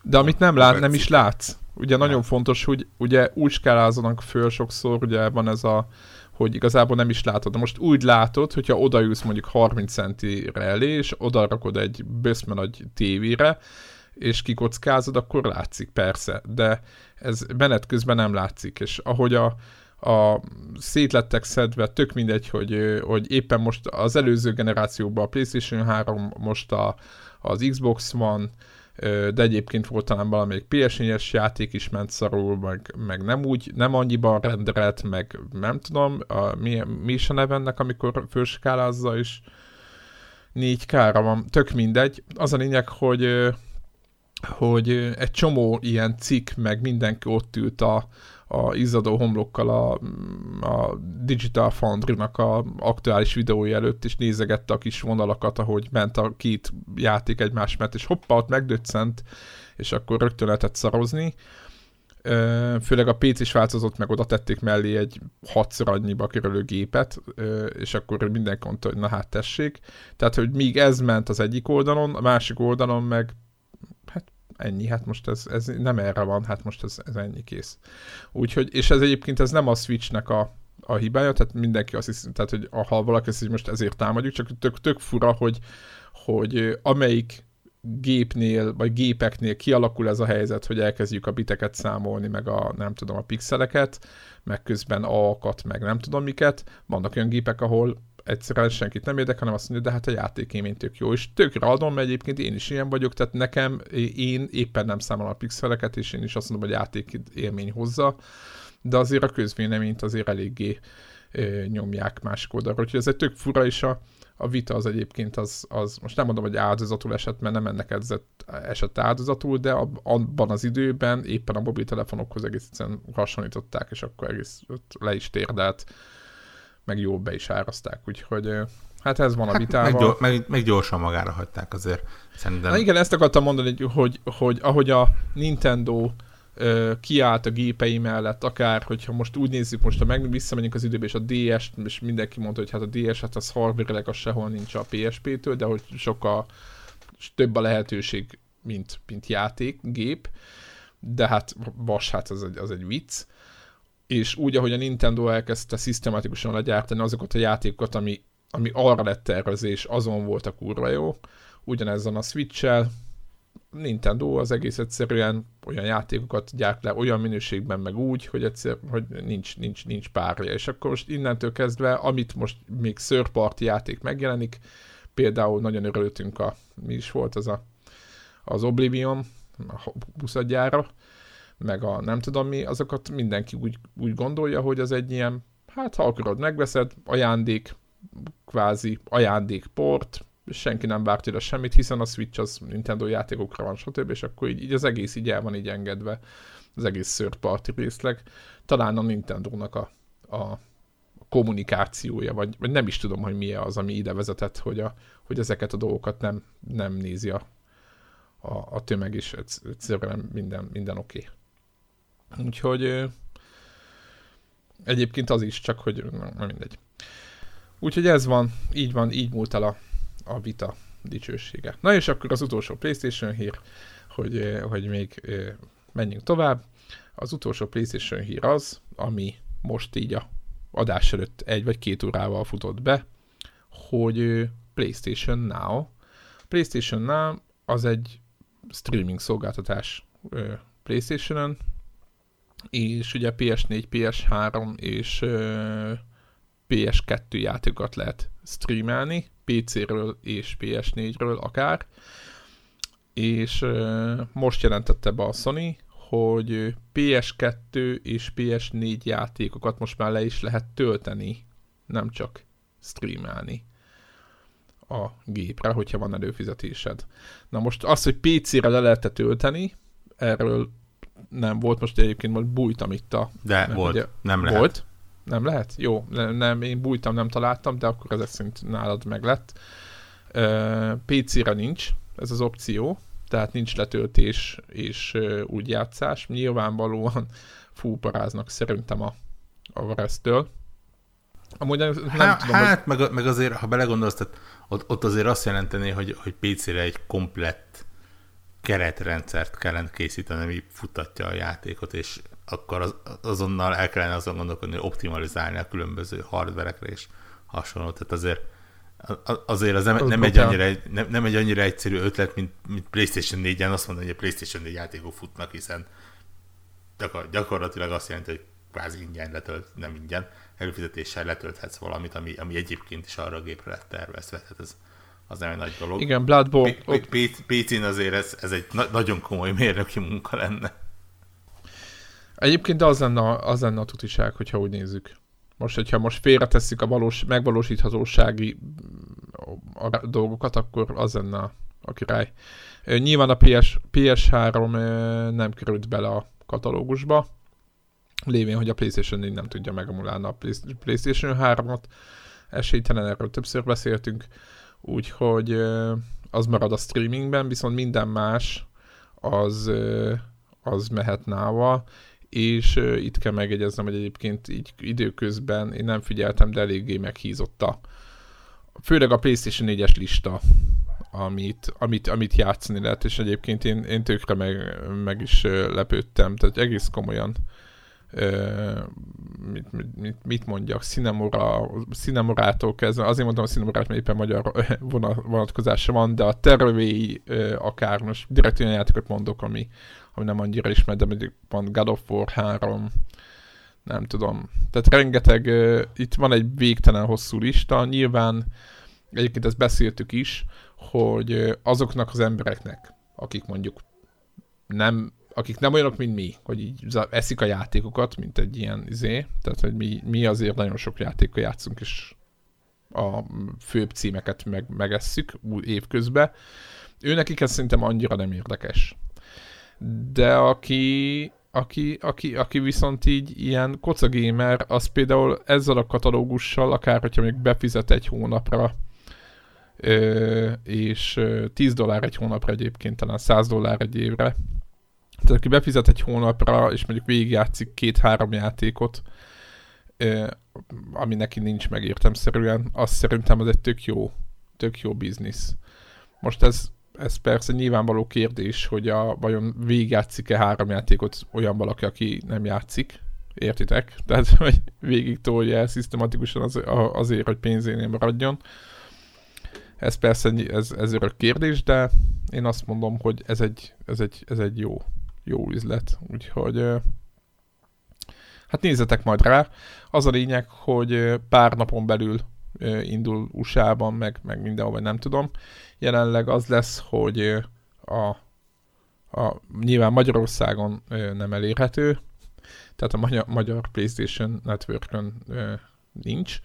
de amit nem lát, nem is látsz. Ugye nagyon fontos, hogy ugye úgy skálázanak föl sokszor, ugye van ez a, hogy igazából nem is látod. De most úgy látod, hogyha odaülsz mondjuk 30 centire elé, és oda rakod egy böszme nagy tévére, és kikockázod, akkor látszik, persze. De ez menet közben nem látszik, és ahogy a, a szétlettek szedve, tök mindegy, hogy, hogy éppen most az előző generációban a PlayStation 3, most a, az Xbox van, de egyébként volt talán valamelyik ps játék is ment szarul, meg, meg nem úgy, nem annyiban renderelt, meg nem tudom, a, mi, mi is a neve ennek, amikor főskálázza is 4K-ra van, tök mindegy. Az a lényeg, hogy hogy egy csomó ilyen cikk, meg mindenki ott ült a, a izzadó homlokkal a, a Digital Foundry-nak a aktuális videója előtt, és nézegette a kis vonalakat, ahogy ment a két játék egymás mellett, és hoppá, ott megdöccent, és akkor rögtön lehetett szarozni. Főleg a PC is változott, meg oda tették mellé egy hatszor annyiba kerülő gépet, és akkor mindenki mondta, hogy na hát tessék. Tehát, hogy míg ez ment az egyik oldalon, a másik oldalon meg ennyi, hát most ez, ez nem erre van, hát most ez, ez ennyi kész. Úgyhogy, és ez egyébként ez nem a Switchnek a, a hibája, tehát mindenki azt hiszi, tehát hogy ha valaki azt most ezért támadjuk, csak tök, tök fura, hogy, hogy amelyik gépnél, vagy gépeknél kialakul ez a helyzet, hogy elkezdjük a biteket számolni, meg a, nem tudom, a pixeleket, meg közben A-kat, meg nem tudom miket. Vannak olyan gépek, ahol egyszerűen senkit nem érdekel, hanem azt mondja, de hát a játék élmény tök jó, és tökre adom, mert egyébként én is ilyen vagyok, tehát nekem, én éppen nem számolom a pixeleket, és én is azt mondom, hogy játék élmény hozza, de azért a közvéleményt azért eléggé ö, nyomják másik oldalra, úgyhogy ez egy tök fura, és a, a vita az egyébként az, az, most nem mondom, hogy áldozatul esett, mert nem ennek esett, esett áldozatul, de abban az időben éppen a mobiltelefonokhoz egész egyszerűen hasonlították, és akkor egész le is térdelt meg jó be is áraszták, úgyhogy hát ez van a hát vitával. Meg, meg, meg gyorsan magára hagyták azért, szerintem. Na igen, ezt akartam mondani, hogy, hogy, hogy ahogy a Nintendo ö, kiállt a gépei mellett, akár, hogyha most úgy nézzük, most ha meg visszamegyünk az időbe, és a DS, és mindenki mondta, hogy hát a DS, hát az hardware az sehol nincs a PSP-től, de hogy sokkal több a lehetőség, mint, mint játék, gép, de hát vas, hát az egy, az egy vicc és úgy, ahogy a Nintendo elkezdte szisztematikusan legyártani azokat a játékokat, ami, ami arra lett tervezés, és azon volt a kurva jó, ugyanezen a Switch-el, Nintendo az egész egyszerűen olyan játékokat gyárt le olyan minőségben, meg úgy, hogy egyszer, hogy nincs, nincs, nincs párja. És akkor most innentől kezdve, amit most még third party játék megjelenik, például nagyon örültünk a, mi is volt az a, az Oblivion, a buszadjára, meg a nem tudom mi, azokat mindenki úgy, úgy gondolja, hogy az egy ilyen, hát ha akarod, megveszed, ajándék, kvázi ajándékport, senki nem várt tőle semmit, hiszen a Switch az Nintendo játékokra van, stb. És akkor így, így az egész így el van így engedve, az egész third party részleg. Talán a Nintendo-nak a, a kommunikációja, vagy, vagy nem is tudom, hogy mi az, ami ide vezetett, hogy, a, hogy ezeket a dolgokat nem, nem nézi a, a, a tömeg, és egyszerűen minden, minden oké. Okay. Úgyhogy egyébként az is, csak hogy nem mindegy. Úgyhogy ez van, így van, így múlt el a, a vita dicsősége. Na és akkor az utolsó PlayStation hír, hogy, hogy még menjünk tovább. Az utolsó PlayStation hír az, ami most így a adás előtt egy vagy két órával futott be, hogy PlayStation Now. PlayStation Now az egy streaming szolgáltatás PlayStation-ön, és ugye PS4, PS3 és uh, PS2 játékokat lehet streamelni, PC-ről és PS4-ről akár, és uh, most jelentette be a Sony, hogy PS2 és PS4 játékokat most már le is lehet tölteni, nem csak streamelni a gépre, hogyha van előfizetésed. Na most az, hogy PC-re le lehet tölteni, erről nem volt, most egyébként most bújtam itt a... De nem, volt, ugye, nem lehet. Volt? Nem lehet? Jó, nem, nem, én bújtam, nem találtam, de akkor ezek szerint nálad meg lett. Uh, PC-re nincs ez az opció, tehát nincs letöltés és uh, úgy játszás. Nyilvánvalóan fúparáznak szerintem a, a Varesztől. Amúgy nem, nem Há, tudom, hát, hogy... meg, meg azért, ha belegondolsz, tehát ott, ott azért azt jelenteni, hogy, hogy PC-re egy komplett keretrendszert kellene készíteni, ami futatja a játékot, és akkor az, azonnal el kellene azon gondolkodni, hogy optimalizálni a különböző hardverekre és hasonló. Tehát azért azért az nem, az nem, egy annyira, nem, nem egy annyira egyszerű ötlet, mint, mint PlayStation 4-en azt mondani, hogy a PlayStation 4 játékok futnak, hiszen gyakor, gyakorlatilag azt jelenti, hogy kvázi ingyen letölt, nem ingyen, előfizetéssel letölthetsz valamit, ami, ami egyébként is arra a gépre lett tervezve. Tehát ez, az nem egy nagy dolog. Igen, Bloodborne. PC-n azért ez, ez egy na- nagyon komoly mérnöki munka lenne. Egyébként az lenne, az lenne a tutiság, hogyha úgy nézzük. Most, hogyha most félretesszük a valós, megvalósíthatósági a dolgokat, akkor az lenne a király. Nyilván a PS, PS3 nem került bele a katalógusba, lévén, hogy a PlayStation 4 nem tudja megemulálni a PlayStation 3-ot. Esélytelen, erről többször beszéltünk, úgyhogy az marad a streamingben, viszont minden más az, az mehet nával, és itt kell megjegyeznem, hogy egyébként így időközben én nem figyeltem, de eléggé meghízott főleg a PlayStation 4-es lista, amit, amit, amit játszani lehet, és egyébként én, én tökre meg, meg is lepődtem, tehát egész komolyan mit, mit, mit mondjak, Cinemora, Cinemorától kezdve, azért mondtam a Cinemorát, mert éppen magyar vonatkozása van, de a tervéi akár most direkt olyan játékot mondok, ami, ami nem annyira ismert, de mondjuk van God of War 3, nem tudom. Tehát rengeteg, itt van egy végtelen hosszú lista, nyilván egyébként ezt beszéltük is, hogy azoknak az embereknek, akik mondjuk nem, akik nem olyanok, mint mi, hogy így eszik a játékokat, mint egy ilyen izé, tehát hogy mi, mi azért nagyon sok játékkal játszunk, és a főbb címeket meg, megesszük évközben. Ő nekik ez szerintem annyira nem érdekes de aki, aki, aki, aki viszont így ilyen kocagémer, az például ezzel a katalógussal, akár hogyha még befizet egy hónapra, és 10 dollár egy hónapra egyébként, talán 100 dollár egy évre, tehát aki befizet egy hónapra, és mondjuk végigjátszik két-három játékot, ami neki nincs meg értemszerűen, azt szerintem az egy tök jó, tök jó biznisz. Most ez ez persze nyilvánvaló kérdés, hogy a, vajon végigjátszik-e három játékot olyan valaki, aki nem játszik, értitek? Tehát, hogy végig tolja el szisztematikusan az, azért, hogy pénzénél maradjon. Ez persze ez, ez örök kérdés, de én azt mondom, hogy ez egy, ez egy, ez egy jó, jó üzlet. Úgyhogy hát nézzetek majd rá. Az a lényeg, hogy pár napon belül indul USA-ban, meg, meg mindenhol, vagy nem tudom. Jelenleg az lesz, hogy a, a nyilván Magyarországon nem elérhető, tehát a magyar, magyar PlayStation Network-ön nincs,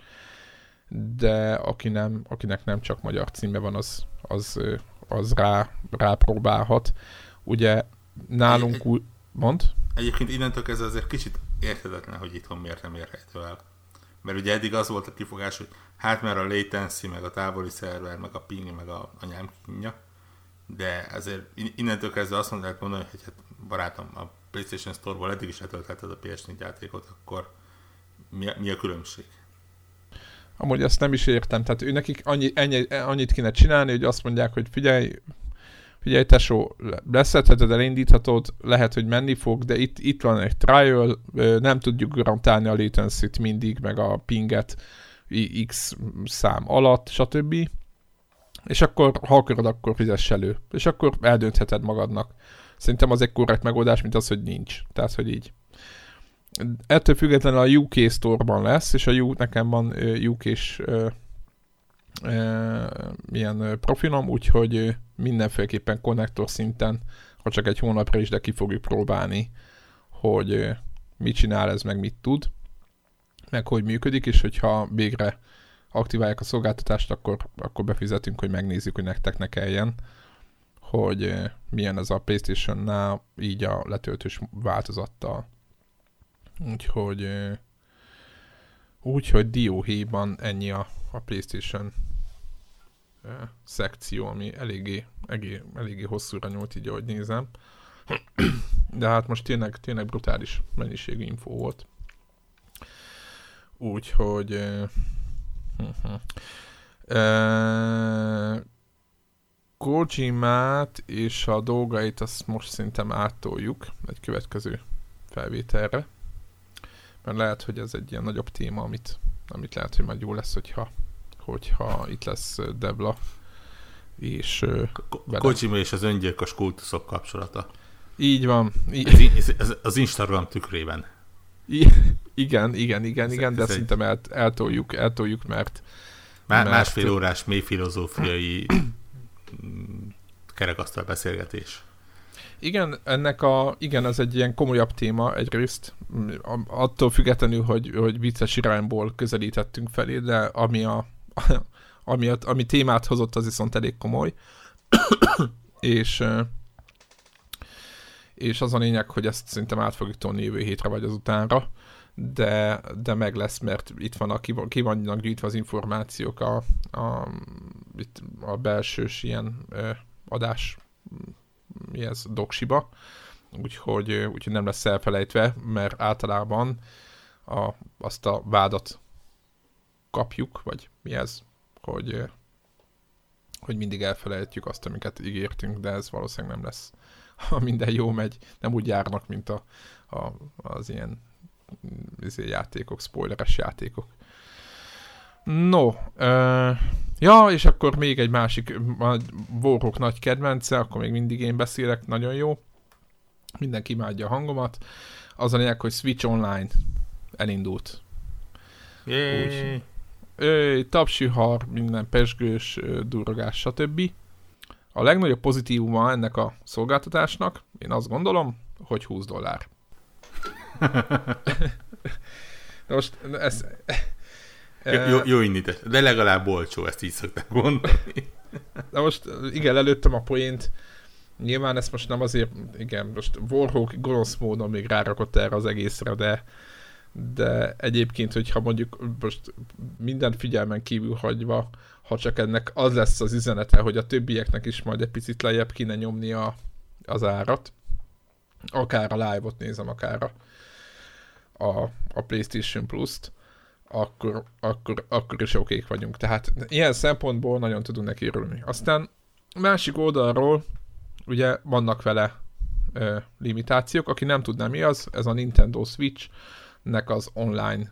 de aki nem, akinek nem csak magyar címe van, az, az, az rá, rápróbálhat. Ugye nálunk úgy... Mond? Egyébként innentől kezdve azért kicsit érthetetlen, hogy itthon miért nem érhető el. Mert ugye eddig az volt a kifogás, hogy hát mert a latency, meg a távoli szerver, meg a ping, meg a anyám kínja, de ezért innentől kezdve azt mondják mondani, hogy hát barátom, a PlayStation Store-ból eddig is letöltheted a PS4 játékot, akkor mi a, mi a különbség? Amúgy ezt nem is értem, tehát ő nekik annyi, ennyi, annyit kéne csinálni, hogy azt mondják, hogy figyelj, figyelj tesó, leszedheted, elindíthatod, lehet, hogy menni fog, de itt, itt van egy trial, nem tudjuk garantálni a latency-t mindig, meg a pinget, X szám alatt, stb. És akkor, ha akarod, akkor fizess elő. És akkor eldöntheted magadnak. Szerintem az egy korrekt megoldás, mint az, hogy nincs. Tehát, hogy így. Ettől függetlenül a UK Store-ban lesz, és a UK, nekem van UK-s milyen profinom, úgyhogy mindenféleképpen konnektor szinten, ha csak egy hónapra is, de ki fogjuk próbálni, hogy mit csinál ez, meg mit tud meg hogy működik, és hogyha végre aktiválják a szolgáltatást, akkor, akkor befizetünk, hogy megnézzük, hogy nektek ne kelljen, hogy milyen ez a Playstation-nál, így a letöltős változattal. Úgyhogy úgyhogy dióhéjban ennyi a, a Playstation szekció, ami eléggé, eléggé, eléggé hosszúra nyúlt, így ahogy nézem. De hát most tényleg, tényleg brutális mennyiségű info volt. Úgyhogy... Uh, Uh, Kojimát és a dolgait azt most szerintem áttoljuk egy következő felvételre. Mert lehet, hogy ez egy ilyen nagyobb téma, amit, amit lehet, hogy majd jó lesz, hogyha, hogyha itt lesz Debla. És, Ko- Kojima és az öngyilkos kultuszok kapcsolata. Így van. Így. Ez, ez, az Instagram tükrében. I- igen, igen, igen, igen, de szerintem el, eltoljuk, eltoljuk, mert... Má- mert... Másfél órás mély filozófiai kerekasztal beszélgetés. Igen, ennek a, igen, ez egy ilyen komolyabb téma egyrészt, attól függetlenül, hogy, hogy vicces irányból közelítettünk felé, de ami a, ami, a, ami témát hozott, az viszont elég komoly. és és az a lényeg, hogy ezt szerintem át fogjuk tolni jövő hétre vagy azutánra, de, de meg lesz, mert itt van a, ki vannak gyűjtve az információk a, a, itt a belsős ilyen ö, adás mi ez, doksiba, úgyhogy, úgyhogy nem lesz elfelejtve, mert általában a, azt a vádat kapjuk, vagy mi ez, hogy, hogy mindig elfelejtjük azt, amiket ígértünk, de ez valószínűleg nem lesz. Ha minden jó megy, nem úgy járnak, mint a, a, az ilyen izé, játékok, spoileres játékok. No, uh, ja, és akkor még egy másik, a Warhawk nagy kedvence, akkor még mindig én beszélek, nagyon jó. Mindenki imádja a hangomat. Az a lényeg, hogy Switch Online elindult. Yay. Úgy, tapsihar, minden pesgős, durrogás, stb. A legnagyobb pozitívuma ennek a szolgáltatásnak, én azt gondolom, hogy 20 dollár. most ez... Jó, jó, indítás, de legalább olcsó, ezt így szokták mondani. De most igen, előttem a poént. Nyilván ezt most nem azért, igen, most Warhawk gonosz módon még rárakott erre az egészre, de de egyébként, hogyha mondjuk most minden figyelmen kívül hagyva, ha csak ennek az lesz az üzenete, hogy a többieknek is majd egy picit lejjebb kéne nyomni a, az árat, akár a live-ot nézem, akár a, a, a PlayStation Plus-t, akkor, akkor, akkor is okék vagyunk. Tehát ilyen szempontból nagyon tudunk neki örülni. Aztán másik oldalról ugye vannak vele ö, limitációk. Aki nem tudná mi az, ez a Nintendo Switch-nek az online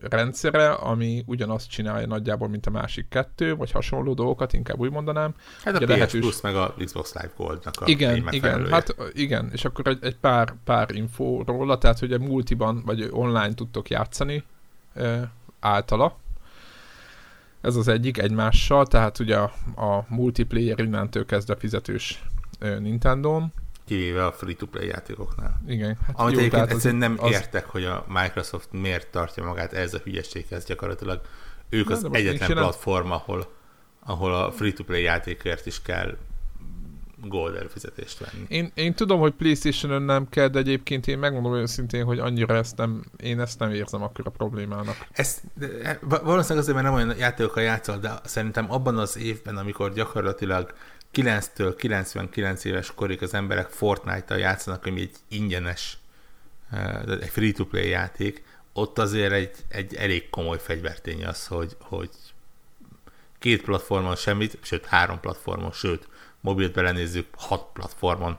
rendszere, ami ugyanazt csinálja nagyjából, mint a másik kettő, vagy hasonló dolgokat, inkább úgy mondanám. Hát a PS lehetős... Plus meg a Xbox Live Gold-nak a Igen, igen, hát igen, és akkor egy, egy pár, pár info róla, tehát hogy a multiban, vagy online tudtok játszani e, általa. Ez az egyik egymással, tehát ugye a, a multiplayer innentől kezdve fizetős Nintendo-n, kivéve a free-to-play játékoknál. Igen. Hát Amit jó, egyébként egyszerűen nem az... értek, hogy a Microsoft miért tartja magát ez a hülyeséghez gyakorlatilag. Ők nem, az egyetlen platform, ahol, ahol a free-to-play játékért is kell gold előfizetést venni. Én, én tudom, hogy Playstation-ön nem kell, de egyébként én megmondom őszintén, hogy annyira ezt nem, én ezt nem érzem akkor a problémának. Ezt, de, valószínűleg azért, mert nem olyan játékokkal játszol, de szerintem abban az évben, amikor gyakorlatilag 9-től 99 éves korig az emberek Fortnite-tal játszanak, ami egy ingyenes, eh, egy free-to-play játék, ott azért egy, egy elég komoly fegyvertény az, hogy, hogy két platformon semmit, sőt három platformon, sőt mobilt belenézzük, hat platformon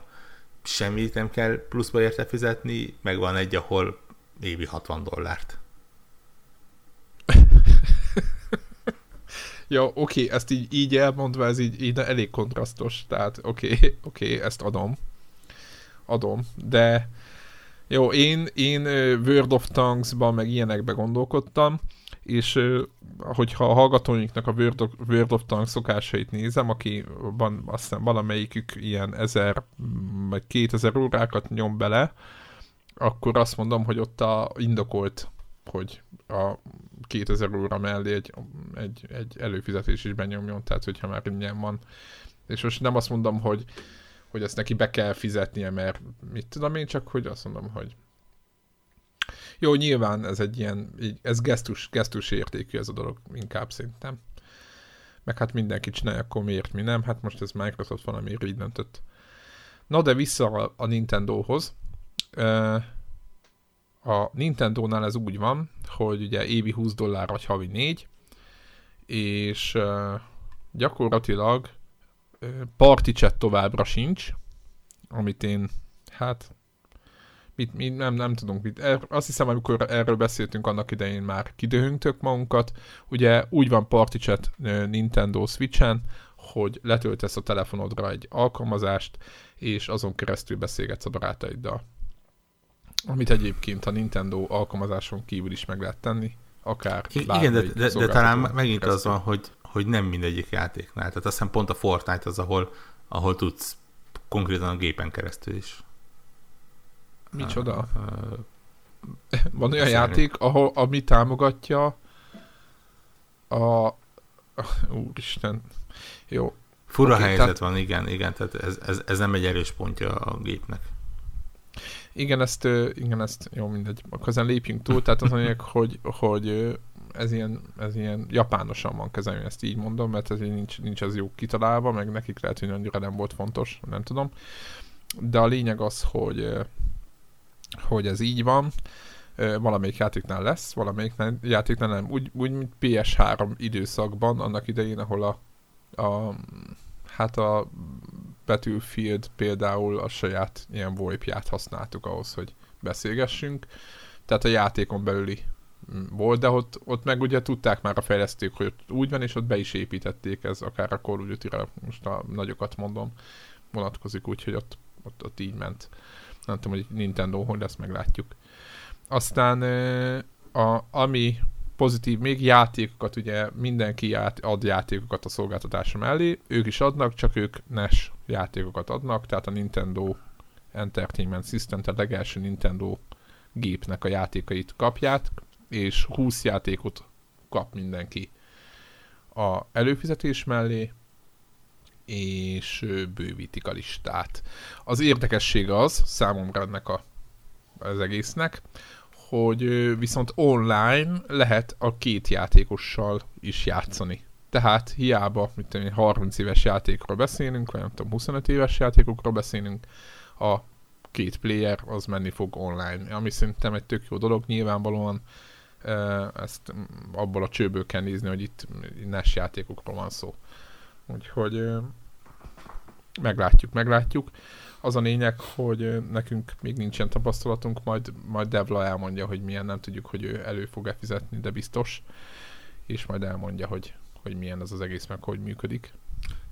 semmit nem kell pluszba érte fizetni, meg van egy, ahol évi 60 dollárt. Ja, oké, ezt így, így elmondva, ez így, így elég kontrasztos, tehát oké, oké, ezt adom. Adom, de jó, én, én World of Tanks-ban meg ilyenekbe gondolkodtam, és hogyha a hallgatóinknak a World of, World of Tanks szokásait nézem, aki van, azt hiszem valamelyikük ilyen 1000 vagy 2000 órákat nyom bele, akkor azt mondom, hogy ott a indokolt, hogy a 2000 óra mellé egy, egy, egy előfizetés is benyomjon, tehát hogyha már ingyen van. És most nem azt mondom, hogy, hogy ezt neki be kell fizetnie, mert mit tudom én, csak hogy azt mondom, hogy jó, nyilván ez egy ilyen, ez gesztus, gesztus értékű ez a dolog inkább szerintem. Meg hát mindenki csinálja, akkor miért mi nem? Hát most ez Microsoft valami így döntött. Na de vissza a, a Nintendohoz. Uh, a Nintendo-nál ez úgy van, hogy ugye évi 20 dollár vagy havi 4, és gyakorlatilag party chat továbbra sincs, amit én, hát mit, mit, nem, nem tudunk mit. Er, azt hiszem, amikor erről beszéltünk annak idején már kidöhöntök magunkat. Ugye úgy van party chat Nintendo Switch-en, hogy letöltesz a telefonodra egy alkalmazást, és azon keresztül beszélgetsz a barátaiddal. Amit egyébként a Nintendo alkalmazáson kívül is meg lehet tenni, akár I- Igen, de, de, de talán megint keresztül. az van, hogy, hogy nem mindegyik játéknál. Tehát azt hiszem pont a Fortnite az, ahol, ahol tudsz konkrétan a gépen keresztül is. Micsoda? Van olyan játék, ahol, ami támogatja a... Úristen. Jó. Fura okay, helyzet tehát... van, igen, igen, tehát ez, ez, ez nem egy erős pontja a gépnek. Igen, ezt, igen, ezt, jó, mindegy, akkor ezen lépjünk túl, tehát az mondják, hogy, hogy ez ilyen, ez ilyen japánosan van kezelni, ezt így mondom, mert ez így nincs, nincs ez jó kitalálva, meg nekik lehet, hogy annyira nem volt fontos, nem tudom. De a lényeg az, hogy hogy ez így van. Valamelyik játéknál lesz, valamelyik játéknál nem. Úgy, úgy mint PS3 időszakban, annak idején, ahol a, a hát a Battlefield például a saját ilyen VoIP-ját használtuk ahhoz, hogy beszélgessünk. Tehát a játékon belüli mm, volt, de ott, ott meg ugye tudták már a fejlesztők, hogy ott úgy van, és ott be is építették ez, akár a Call of duty most a nagyokat mondom, vonatkozik úgy, hogy ott, ott, ott így ment nem tudom, hogy Nintendo hogy lesz, meglátjuk. Aztán a, ami pozitív, még játékokat, ugye mindenki ját, ad játékokat a szolgáltatása mellé, ők is adnak, csak ők NES játékokat adnak, tehát a Nintendo Entertainment System, tehát legelső Nintendo gépnek a játékait kapják, és 20 játékot kap mindenki a előfizetés mellé, és bővítik a listát. Az érdekesség az, számomra ennek a, az egésznek, hogy viszont online lehet a két játékossal is játszani. Tehát hiába, mit tudom 30 éves játékról beszélünk, vagy nem tudom, 25 éves játékokról beszélünk, a két player az menni fog online, ami szerintem egy tök jó dolog, nyilvánvalóan ezt abból a csőből kell nézni, hogy itt NES játékokról van szó. Úgyhogy meglátjuk, meglátjuk. Az a lényeg, hogy nekünk még nincsen tapasztalatunk, majd, majd Devla elmondja, hogy milyen, nem tudjuk, hogy ő elő fog-e fizetni, de biztos, és majd elmondja, hogy, hogy milyen ez az egész, meg hogy működik.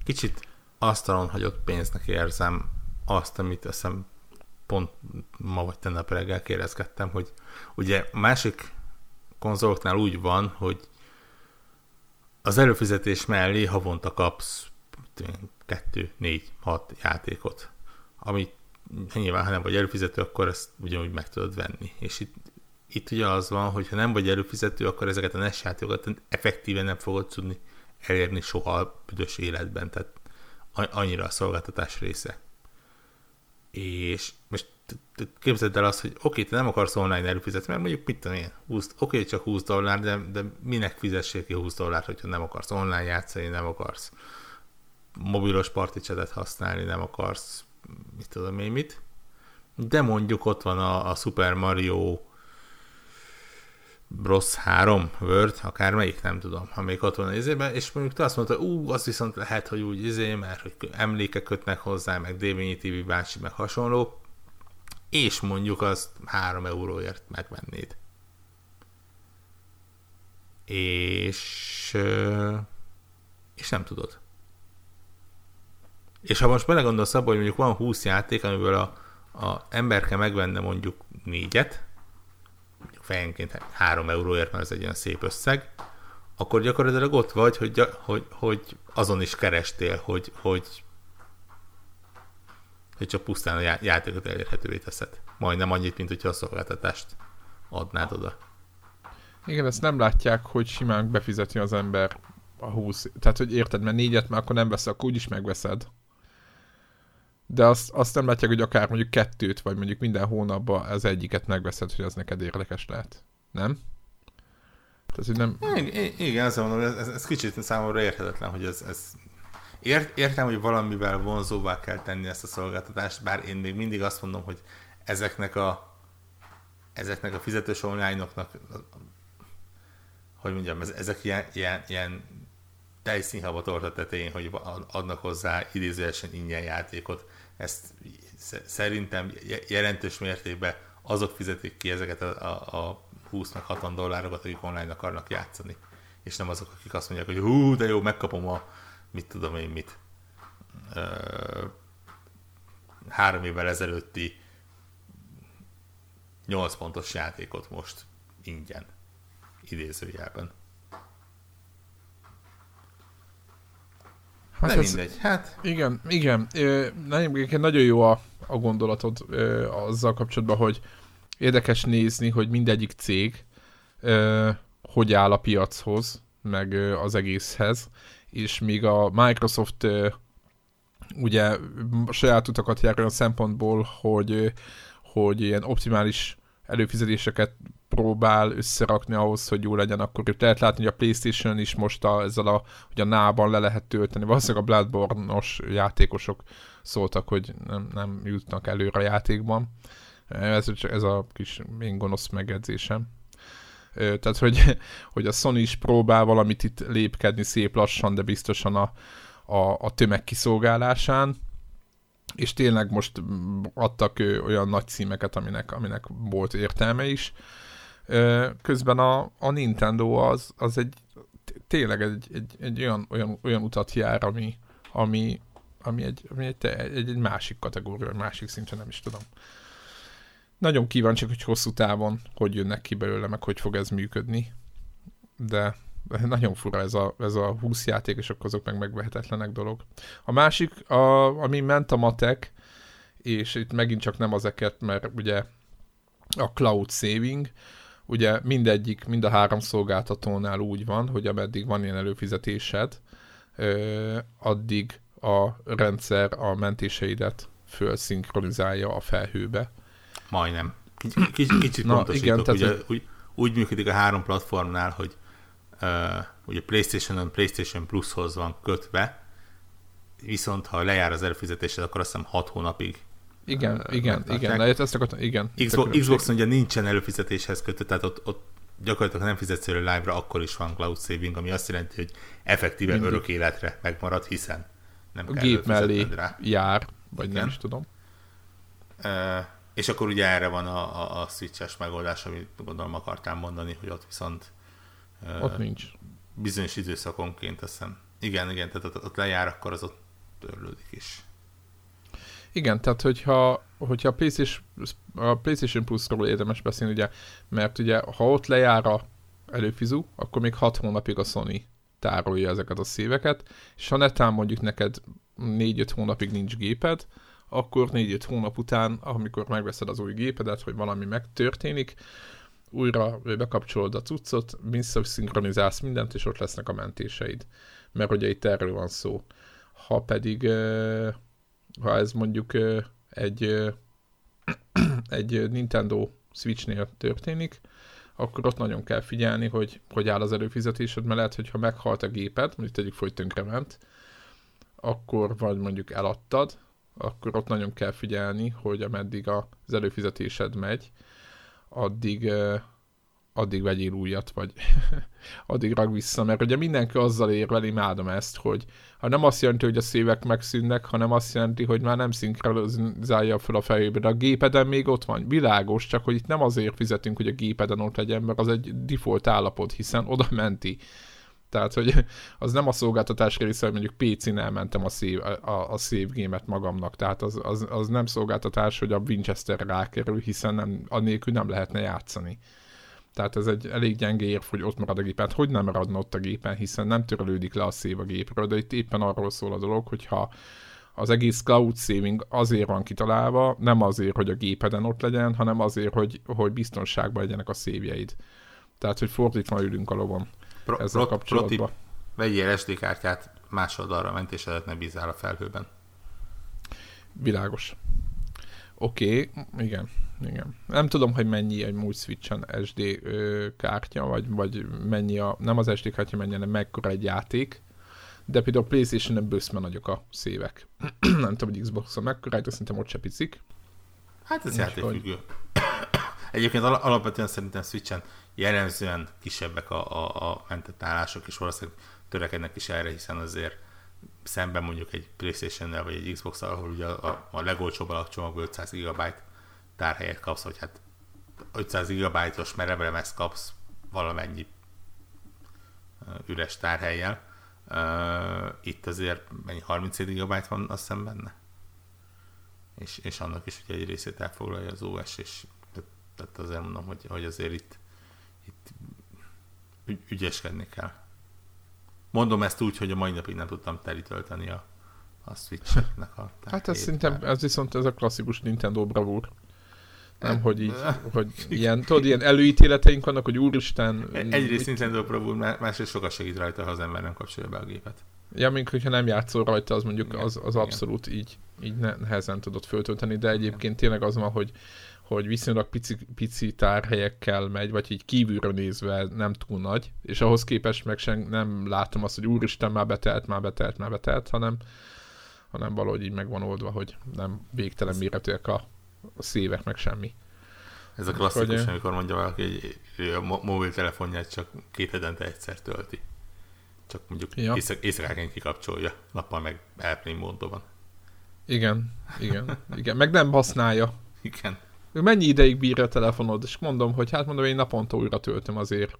Kicsit asztalon hagyott pénznek érzem azt, amit eszem pont ma vagy tegnap reggel kérdezkedtem, hogy ugye másik konzoloknál úgy van, hogy az előfizetés mellé havonta kapsz kettő, négy, hat játékot, amit nyilván, ha nem vagy előfizető, akkor ezt ugyanúgy meg tudod venni. És itt, itt ugye az van, hogy ha nem vagy előfizető, akkor ezeket a NES játékokat effektíven nem fogod tudni elérni soha a büdös életben, tehát annyira a szolgáltatás része. És most képzeld el azt, hogy oké, te nem akarsz online előfizetni, mert mondjuk mit tudom én, 20, oké, csak 20 dollár, de, de minek fizessék ki 20 dollárt, hogyha nem akarsz online játszani, nem akarsz mobilos particsetet használni, nem akarsz mit tudom én mit. De mondjuk ott van a, a Super Mario Bros. 3 Word, akármelyik, nem tudom, ha még ott van izében, és mondjuk te azt mondta, ú, az viszont lehet, hogy úgy izé, mert hogy emlékek kötnek hozzá, meg Dévényi TV bácsi, meg hasonló, és mondjuk azt 3 euróért megvennéd. És, és nem tudod. És ha most belegondolsz abba, hogy mondjuk van 20 játék, amiből a, a ember kell megvenne mondjuk négyet, fejenként 3 euróért, mert ez egy olyan szép összeg, akkor gyakorlatilag ott vagy, hogy, hogy, hogy azon is kerestél, hogy, hogy, hogy csak pusztán a játékot elérhetővé teszed. Majdnem annyit, mint hogyha a szolgáltatást adnád oda. Igen, ezt nem látják, hogy simán befizeti az ember a 20, tehát hogy érted, mert négyet már akkor nem veszed, akkor úgyis megveszed de azt, azt nem látják, hogy akár mondjuk kettőt, vagy mondjuk minden hónapban az egyiket megveszed, hogy az neked érdekes lehet. Nem? Tehát, hogy nem... I- igen, azt mondom, ez, ez, kicsit számomra érthetetlen, hogy ez, ez Ért, értem, hogy valamivel vonzóvá kell tenni ezt a szolgáltatást, bár én még mindig azt mondom, hogy ezeknek a ezeknek a fizetős online-oknak hogy mondjam, ezek ilyen, ilyen, ilyen tejszínhaba torta tetején, hogy adnak hozzá idézőesen ingyen játékot. Ezt szerintem jelentős mértékben azok fizetik ki ezeket a, a, a 20 60 dollárokat, akik online akarnak játszani. És nem azok, akik azt mondják, hogy hú, de jó, megkapom a mit tudom én mit. Ö, három évvel ezelőtti 8 pontos játékot most ingyen, idézőjelben. Hát Nem mindegy, hát... Igen, igen. Nagyon, nagyon jó a, a gondolatod azzal kapcsolatban, hogy érdekes nézni, hogy mindegyik cég hogy áll a piachoz, meg az egészhez, és míg a Microsoft ugye saját utakat jár olyan szempontból, hogy, hogy ilyen optimális előfizetéseket próbál összerakni ahhoz, hogy jó legyen, akkor itt lehet látni, hogy a Playstation is most a, ezzel a, hogy a nában le lehet tölteni. Valószínűleg a Bloodborne-os játékosok szóltak, hogy nem, nem jutnak előre a játékban. Ez, ez a kis én gonosz megjegyzésem. Tehát, hogy, hogy a Sony is próbál valamit itt lépkedni szép lassan, de biztosan a, a, a tömeg kiszolgálásán, és tényleg most adtak olyan nagy címeket, aminek, aminek volt értelme is. Közben a, a Nintendo az, az egy tényleg egy, egy, egy olyan, olyan, olyan utat jár, ami, ami, ami, egy, ami egy, egy, egy másik kategória, másik szinten nem is tudom. Nagyon kíváncsiak, hogy hosszú távon hogy jönnek ki belőle, meg hogy fog ez működni. De nagyon fura ez a, ez a 20 játék, és akkor azok meg megvehetetlenek dolog. A másik, a, ami ment a matek, és itt megint csak nem azeket, mert ugye a cloud saving, ugye mindegyik, mind a három szolgáltatónál úgy van, hogy ameddig van ilyen előfizetésed, addig a rendszer a mentéseidet fölszinkronizálja a felhőbe. Majdnem. Kicsit, kicsit Na, pontosítok, igen, ugye, úgy, úgy működik a három platformnál, hogy uh, ugye PlayStation-on PlayStation Plus-hoz van kötve, viszont ha lejár az előfizetésed, akkor azt hiszem 6 hónapig igen, uh, igen, igen, de ezt akartam, igen. Xbox, Xbox ugye nincsen előfizetéshez kötve, tehát ott, ott gyakorlatilag nem fizetsz elő live-ra, akkor is van cloud saving, ami azt jelenti, hogy effektíve Mindig. örök életre megmarad, hiszen nem a kell gép mellé rá. jár, vagy igen. nem is tudom. Uh, és akkor ugye erre van a, a, a switches megoldás, amit gondolom akartál mondani, hogy ott viszont uh, ott nincs. Bizonyos időszakonként azt hiszem. Igen, igen, tehát ott, ott lejár, akkor az ott törlődik is. Igen, tehát hogyha, hogyha a PlayStation, a PlayStation Plus-ról érdemes beszélni, ugye, mert ugye ha ott lejár a előfizu, akkor még 6 hónapig a Sony tárolja ezeket a szíveket, és ha netán mondjuk neked 4-5 hónapig nincs géped, akkor 4-5 hónap után, amikor megveszed az új gépedet, hogy valami megtörténik, újra bekapcsolod a cuccot, visszaszinkronizálsz mindent, és ott lesznek a mentéseid. Mert ugye itt erről van szó. Ha pedig ha ez mondjuk egy, egy Nintendo Switchnél történik, akkor ott nagyon kell figyelni, hogy hogy áll az előfizetésed, mert lehet, hogy ha meghalt a géped, mondjuk tegyük hogy tönkrement, akkor vagy mondjuk eladtad, akkor ott nagyon kell figyelni, hogy ameddig az előfizetésed megy, addig addig vegyél újat, vagy addig rag vissza, mert ugye mindenki azzal érvel, imádom ezt, hogy ha nem azt jelenti, hogy a szívek megszűnnek, hanem azt jelenti, hogy már nem szinkronizálja fel a fejébe, de a gépeden még ott van, világos, csak hogy itt nem azért fizetünk, hogy a gépeden ott legyen, mert az egy default állapot, hiszen oda menti. Tehát, hogy az nem a szolgáltatás része, hogy mondjuk PC-n elmentem a save, a, a save game-et magamnak. Tehát az, az, az, nem szolgáltatás, hogy a Winchester rákerül, hiszen nem, annélkül nem lehetne játszani. Tehát ez egy elég gyenge érv, hogy ott marad a gépen. Hát hogy nem maradna ott a gépen, hiszen nem törölődik le a szév a gépről, de itt éppen arról szól a dolog, hogyha az egész cloud saving azért van kitalálva, nem azért, hogy a gépeden ott legyen, hanem azért, hogy, hogy biztonságban legyenek a szévjeid. Tehát, hogy fordítva ülünk a lovon pro, ezzel pro, kapcsolatban. Pro vegyél SD kártyát másodarra mentésedet ne bízál a felhőben. Világos. Oké, okay, igen, igen. Nem tudom, hogy mennyi egy múlt switchen SD ö, kártya, vagy, vagy mennyi a, nem az SD kártya mennyi, hanem mekkora egy játék, de például a Playstation-en bőszme nagyok a szévek. nem tudom, hogy Xbox-on mekkora, de szerintem ott se picik. Hát ez játékfüggő. Egyébként alapvetően szerintem Switchen jellemzően kisebbek a, a, a mentett állások, és valószínűleg törekednek is erre, hiszen azért szemben mondjuk egy Playstation-nel vagy egy Xbox-al, ahol ugye a, a legolcsóbb alapcsomagból 500 GB tárhelyet kapsz, vagy hát 500 GB-os merevlemezt kapsz valamennyi üres tárhelyjel. Itt azért mennyi 37 GB van azt hiszem benne? És, és annak is ugye egy részét elfoglalja az OS, és tehát azért mondom, hogy, hogy azért itt, itt ügy, ügyeskedni kell. Mondom ezt úgy, hogy a mai napig nem tudtam telítölteni a, a Switch-nek a Hát ez szerintem, ez viszont ez a klasszikus Nintendo bravúr. Nem, hogy így, hogy ilyen, tudod, ilyen előítéleteink vannak, hogy úristen... Egyrészt Nintendo bravúr, másrészt sokat segít rajta, ha az ember nem kapcsolja be a gépet. Ja, mint hogyha nem játszol rajta, az mondjuk az, az abszolút így, így nehezen tudod föltölteni, de egyébként tényleg az van, hogy hogy viszonylag pici, pici tárhelyekkel megy, vagy így kívülről nézve nem túl nagy, és ahhoz képest meg sem nem látom azt, hogy úristen, már betelt, már betelt, már betelt, hanem, hanem valahogy így meg van oldva, hogy nem végtelen méretűek a, a szívek, meg semmi. Ez a klasszikus, hogy, amikor mondja valaki, hogy a mobiltelefonját csak két hetente egyszer tölti. Csak mondjuk ja. éjszak, éjszakáként kikapcsolja, nappal meg airplane módban. Igen, igen, igen. Meg nem használja. Igen mennyi ideig bír a telefonod, és mondom, hogy hát mondom, én naponta újra töltöm azért.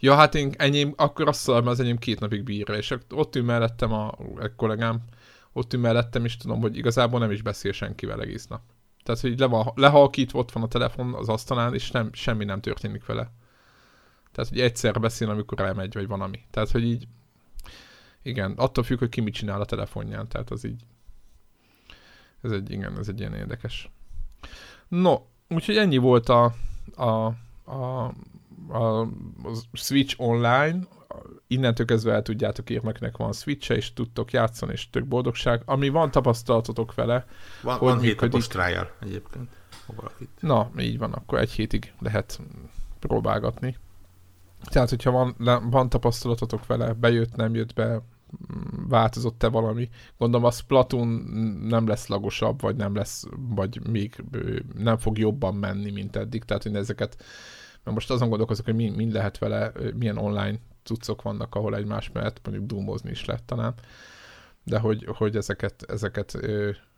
Ja, hát én enyém, akkor azt mondom, az enyém két napig bírja, és ott ül mellettem a, a kollégám, ott ül mellettem, és tudom, hogy igazából nem is beszél senkivel egész nap. Tehát, hogy le van, lehalkítva ott van a telefon az asztalán, és nem, semmi nem történik vele. Tehát, hogy egyszer beszél, amikor elmegy, vagy valami. Tehát, hogy így, igen, attól függ, hogy ki mit csinál a telefonján, tehát az így, ez egy, igen, ez egy ilyen érdekes. No, úgyhogy ennyi volt a, a, a, a, a Switch online, innentől kezdve el tudjátok írni, akinek van switch és tudtok játszani, és tök boldogság. Ami van tapasztalatotok vele, van, hogy van napos trial egyébként. Na, így van, akkor egy hétig lehet próbálgatni. Tehát, hogyha van, van tapasztalatotok vele, bejött, nem jött be, változott-e valami. Gondolom a Splatoon nem lesz lagosabb, vagy nem lesz, vagy még nem fog jobban menni, mint eddig. Tehát én ezeket, mert most azon gondolkozok, hogy mi, mi lehet vele, milyen online cuccok vannak, ahol egymás mellett mondjuk doomozni is lehet talán. De hogy, hogy ezeket, ezeket,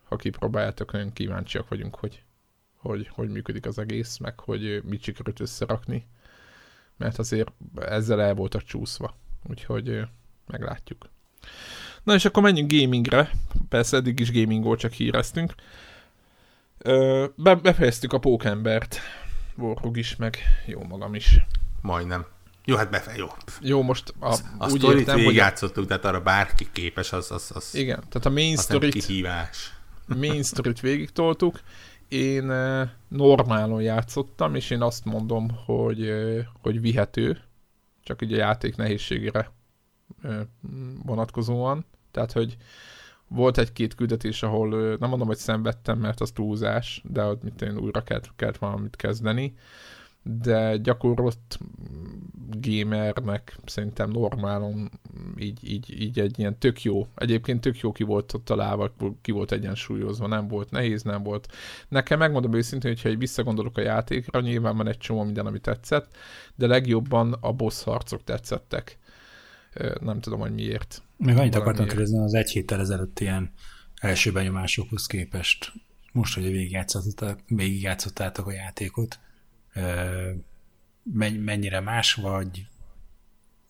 ha kipróbáljátok, nagyon kíváncsiak vagyunk, hogy, hogy, hogy működik az egész, meg hogy mit sikerült összerakni. Mert azért ezzel el voltak csúszva. Úgyhogy meglátjuk. Na és akkor menjünk gamingre. Persze eddig is volt, csak híreztünk. Be, befejeztük a pókembert. Vorhug is, meg jó magam is. Majdnem. Jó, hát befe, jó. Jó, most a, a úgy értem, hogy... játszottuk, tehát arra bárki képes, az, az, az Igen, tehát a main story kihívás. main story-t végig toltuk. Én normálon játszottam, és én azt mondom, hogy, hogy vihető, csak ugye a játék nehézségére vonatkozóan. Tehát, hogy volt egy-két küldetés, ahol nem mondom, hogy szenvedtem, mert az túlzás, de ott mit én újra kellett, kellett valamit kezdeni, de gyakorlott gamernek szerintem normálon így, így, így egy ilyen tök jó, egyébként tök jó ki volt ott találva, ki volt egyensúlyozva, nem volt nehéz, nem volt. Nekem megmondom őszintén, hogyha egy visszagondolok a játékra, nyilván van egy csomó minden, ami tetszett, de legjobban a boss harcok tetszettek nem tudom, hogy miért. Még annyit akartam kérdezni az egy héttel ezelőtt ilyen első benyomásokhoz képest, most, hogy végigjátszottátok a játékot, mennyire más vagy,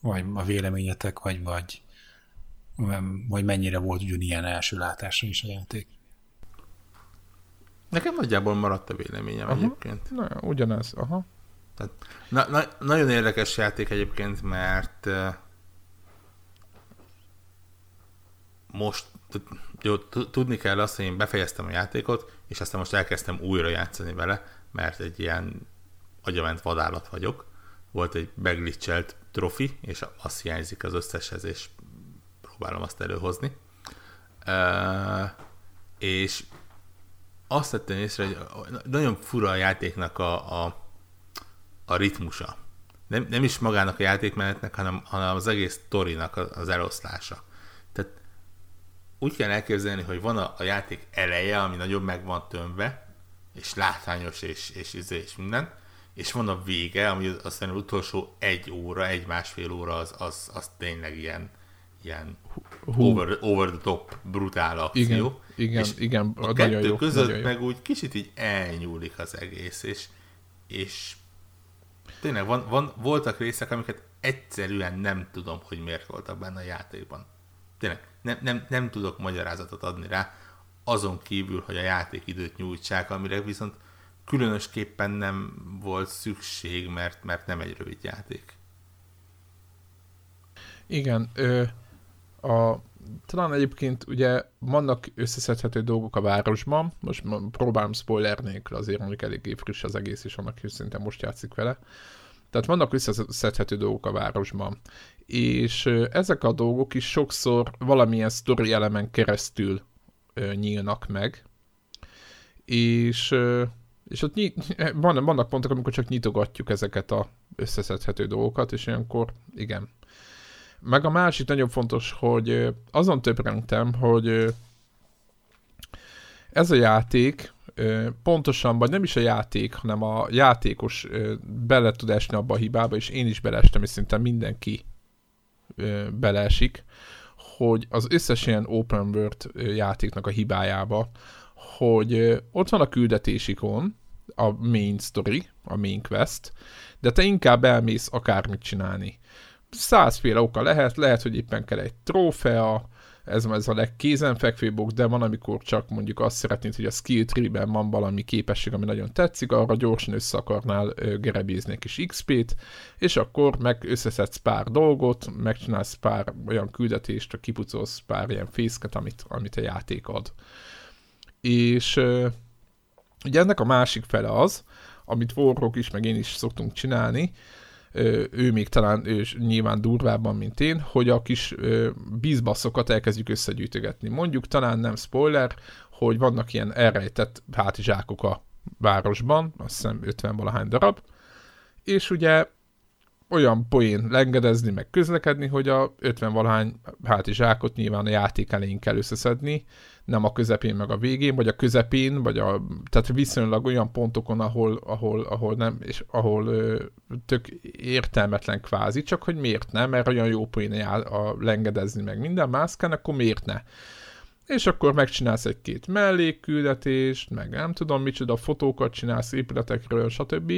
vagy a véleményetek, vagy, vagy, vagy mennyire volt ugyanilyen első látásra is a játék? Nekem nagyjából maradt a véleményem aha. egyébként. Na, ugyanez, aha. Tehát, na, na, nagyon érdekes játék egyébként, mert most jó, tudni kell azt, hogy én befejeztem a játékot, és aztán most elkezdtem újra játszani vele, mert egy ilyen agyament vadállat vagyok. Volt egy beglitchelt trofi, és azt hiányzik az összeshez, és próbálom azt előhozni. Uh, és azt tettem észre, hogy nagyon fura a játéknak a, a, a ritmusa. Nem, nem is magának a játékmenetnek, hanem, hanem az egész torinak az eloszlása úgy kell elképzelni, hogy van a, a játék eleje, ami nagyon meg van tömve, és látványos, és, és, és, és minden, és van a vége, ami aztán az utolsó egy óra, egy-másfél óra, az, az, az tényleg ilyen, ilyen over, over the top, brutál akció. Igen, igen, és igen a kettő jó, között meg úgy kicsit így elnyúlik az egész, és, és tényleg van, van, voltak részek, amiket egyszerűen nem tudom, hogy miért voltak benne a játékban. Tényleg, nem, nem, nem tudok magyarázatot adni rá, azon kívül, hogy a játékidőt nyújtsák, amire viszont különösképpen nem volt szükség, mert, mert nem egy rövid játék. Igen, ö, a, talán egyébként ugye vannak összeszedhető dolgok a városban, most próbálom spoiler nélkül, azért mondjuk eléggé friss az egész, és annak is szerintem most játszik vele. Tehát vannak összeszedhető dolgok a városban. És ezek a dolgok is sokszor valamilyen sztori elemen keresztül ö, nyílnak meg. És, ö, és ott nyit, van, vannak pontok, amikor csak nyitogatjuk ezeket a összeszedhető dolgokat, és ilyenkor igen. Meg a másik nagyon fontos, hogy azon többrentem, hogy ez a játék pontosan, vagy nem is a játék, hanem a játékos bele tud esni abba a hibába, és én is beleestem, és szinte mindenki beleesik, hogy az összes ilyen open world játéknak a hibájába, hogy ott van a küldetésikon, a main story, a main quest, de te inkább elmész akármit csinálni. Százféle oka lehet, lehet, hogy éppen kell egy trófea, ez, ez a legkézenfekvőbb ok, de van, amikor csak mondjuk azt szeretnéd, hogy a skill tree-ben van valami képesség, ami nagyon tetszik, arra gyorsan össze akarnál gerebézni kis XP-t, és akkor meg összeszedsz pár dolgot, megcsinálsz pár olyan küldetést, kipucolsz pár ilyen fészket, amit, amit a játék ad. És ugye ennek a másik fele az, amit Warrock is, meg én is szoktunk csinálni, ő még talán ő nyilván durvábban, mint én, hogy a kis bízbasszokat elkezdjük összegyűjtögetni. Mondjuk talán nem spoiler, hogy vannak ilyen elrejtett hátizsákok a városban, azt hiszem 50 valahány darab, és ugye olyan poén lengedezni, meg közlekedni, hogy a 50 valahány hátizsákot nyilván a játék elején kell összeszedni, nem a közepén meg a végén, vagy a közepén, vagy a, tehát viszonylag olyan pontokon, ahol, ahol, ahol nem, és ahol ö, tök értelmetlen kvázi, csak hogy miért nem, mert olyan jó poén a lengedezni meg minden mászkán, akkor miért ne? És akkor megcsinálsz egy-két mellékküldetést, meg nem tudom micsoda, fotókat csinálsz épületekről, stb.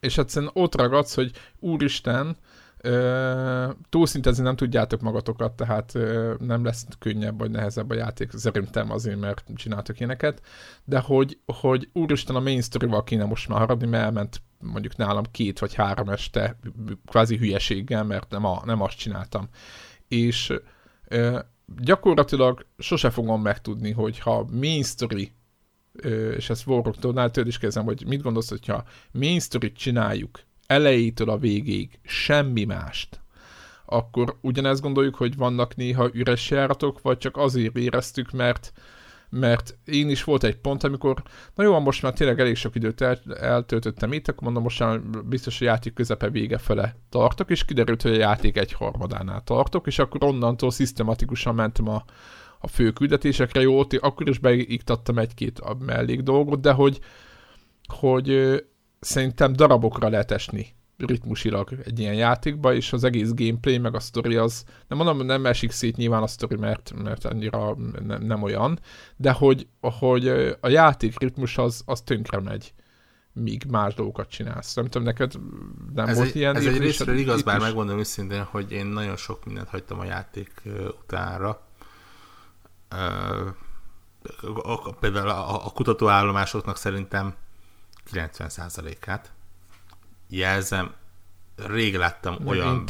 És egyszerűen ott ragadsz, hogy úristen, túlszintezni nem tudjátok magatokat, tehát ö, nem lesz könnyebb vagy nehezebb a játék, szerintem azért, mert csináltok ilyeneket, de hogy, hogy úristen a main story-val kéne most már haradni, mert elment mondjuk nálam két vagy három este kvázi hülyeséggel, mert nem, a, nem azt csináltam. És ö, gyakorlatilag sose fogom megtudni, hogy ha main story és ezt Warrocktól is kezdem, hogy mit gondolsz, hogyha main story csináljuk, elejétől a végéig semmi mást, akkor ugyanezt gondoljuk, hogy vannak néha üres járatok, vagy csak azért éreztük, mert mert én is volt egy pont, amikor, na jó, most már tényleg elég sok időt el, eltöltöttem itt, akkor mondom, most már biztos a játék közepe vége fele tartok, és kiderült, hogy a játék egy harmadánál tartok, és akkor onnantól szisztematikusan mentem a, a fő küldetésekre, jó, ott akkor is beiktattam egy-két mellék dolgot, de hogy, hogy szerintem darabokra lehet esni ritmusilag egy ilyen játékba, és az egész gameplay, meg a story az, nem mondom, nem esik szét nyilván a story, mert, mert annyira ne, nem olyan, de hogy, hogy a játék ritmus az, az tönkre megy míg más dolgokat csinálsz. Nem tudom, neked nem ez volt egy, ilyen... Ez egy részről igaz, bár megmondom őszintén, hogy én nagyon sok mindent hagytam a játék utánra. Például a, a kutatóállomásoknak szerintem 90%-át. Jelzem, rég láttam Meg olyan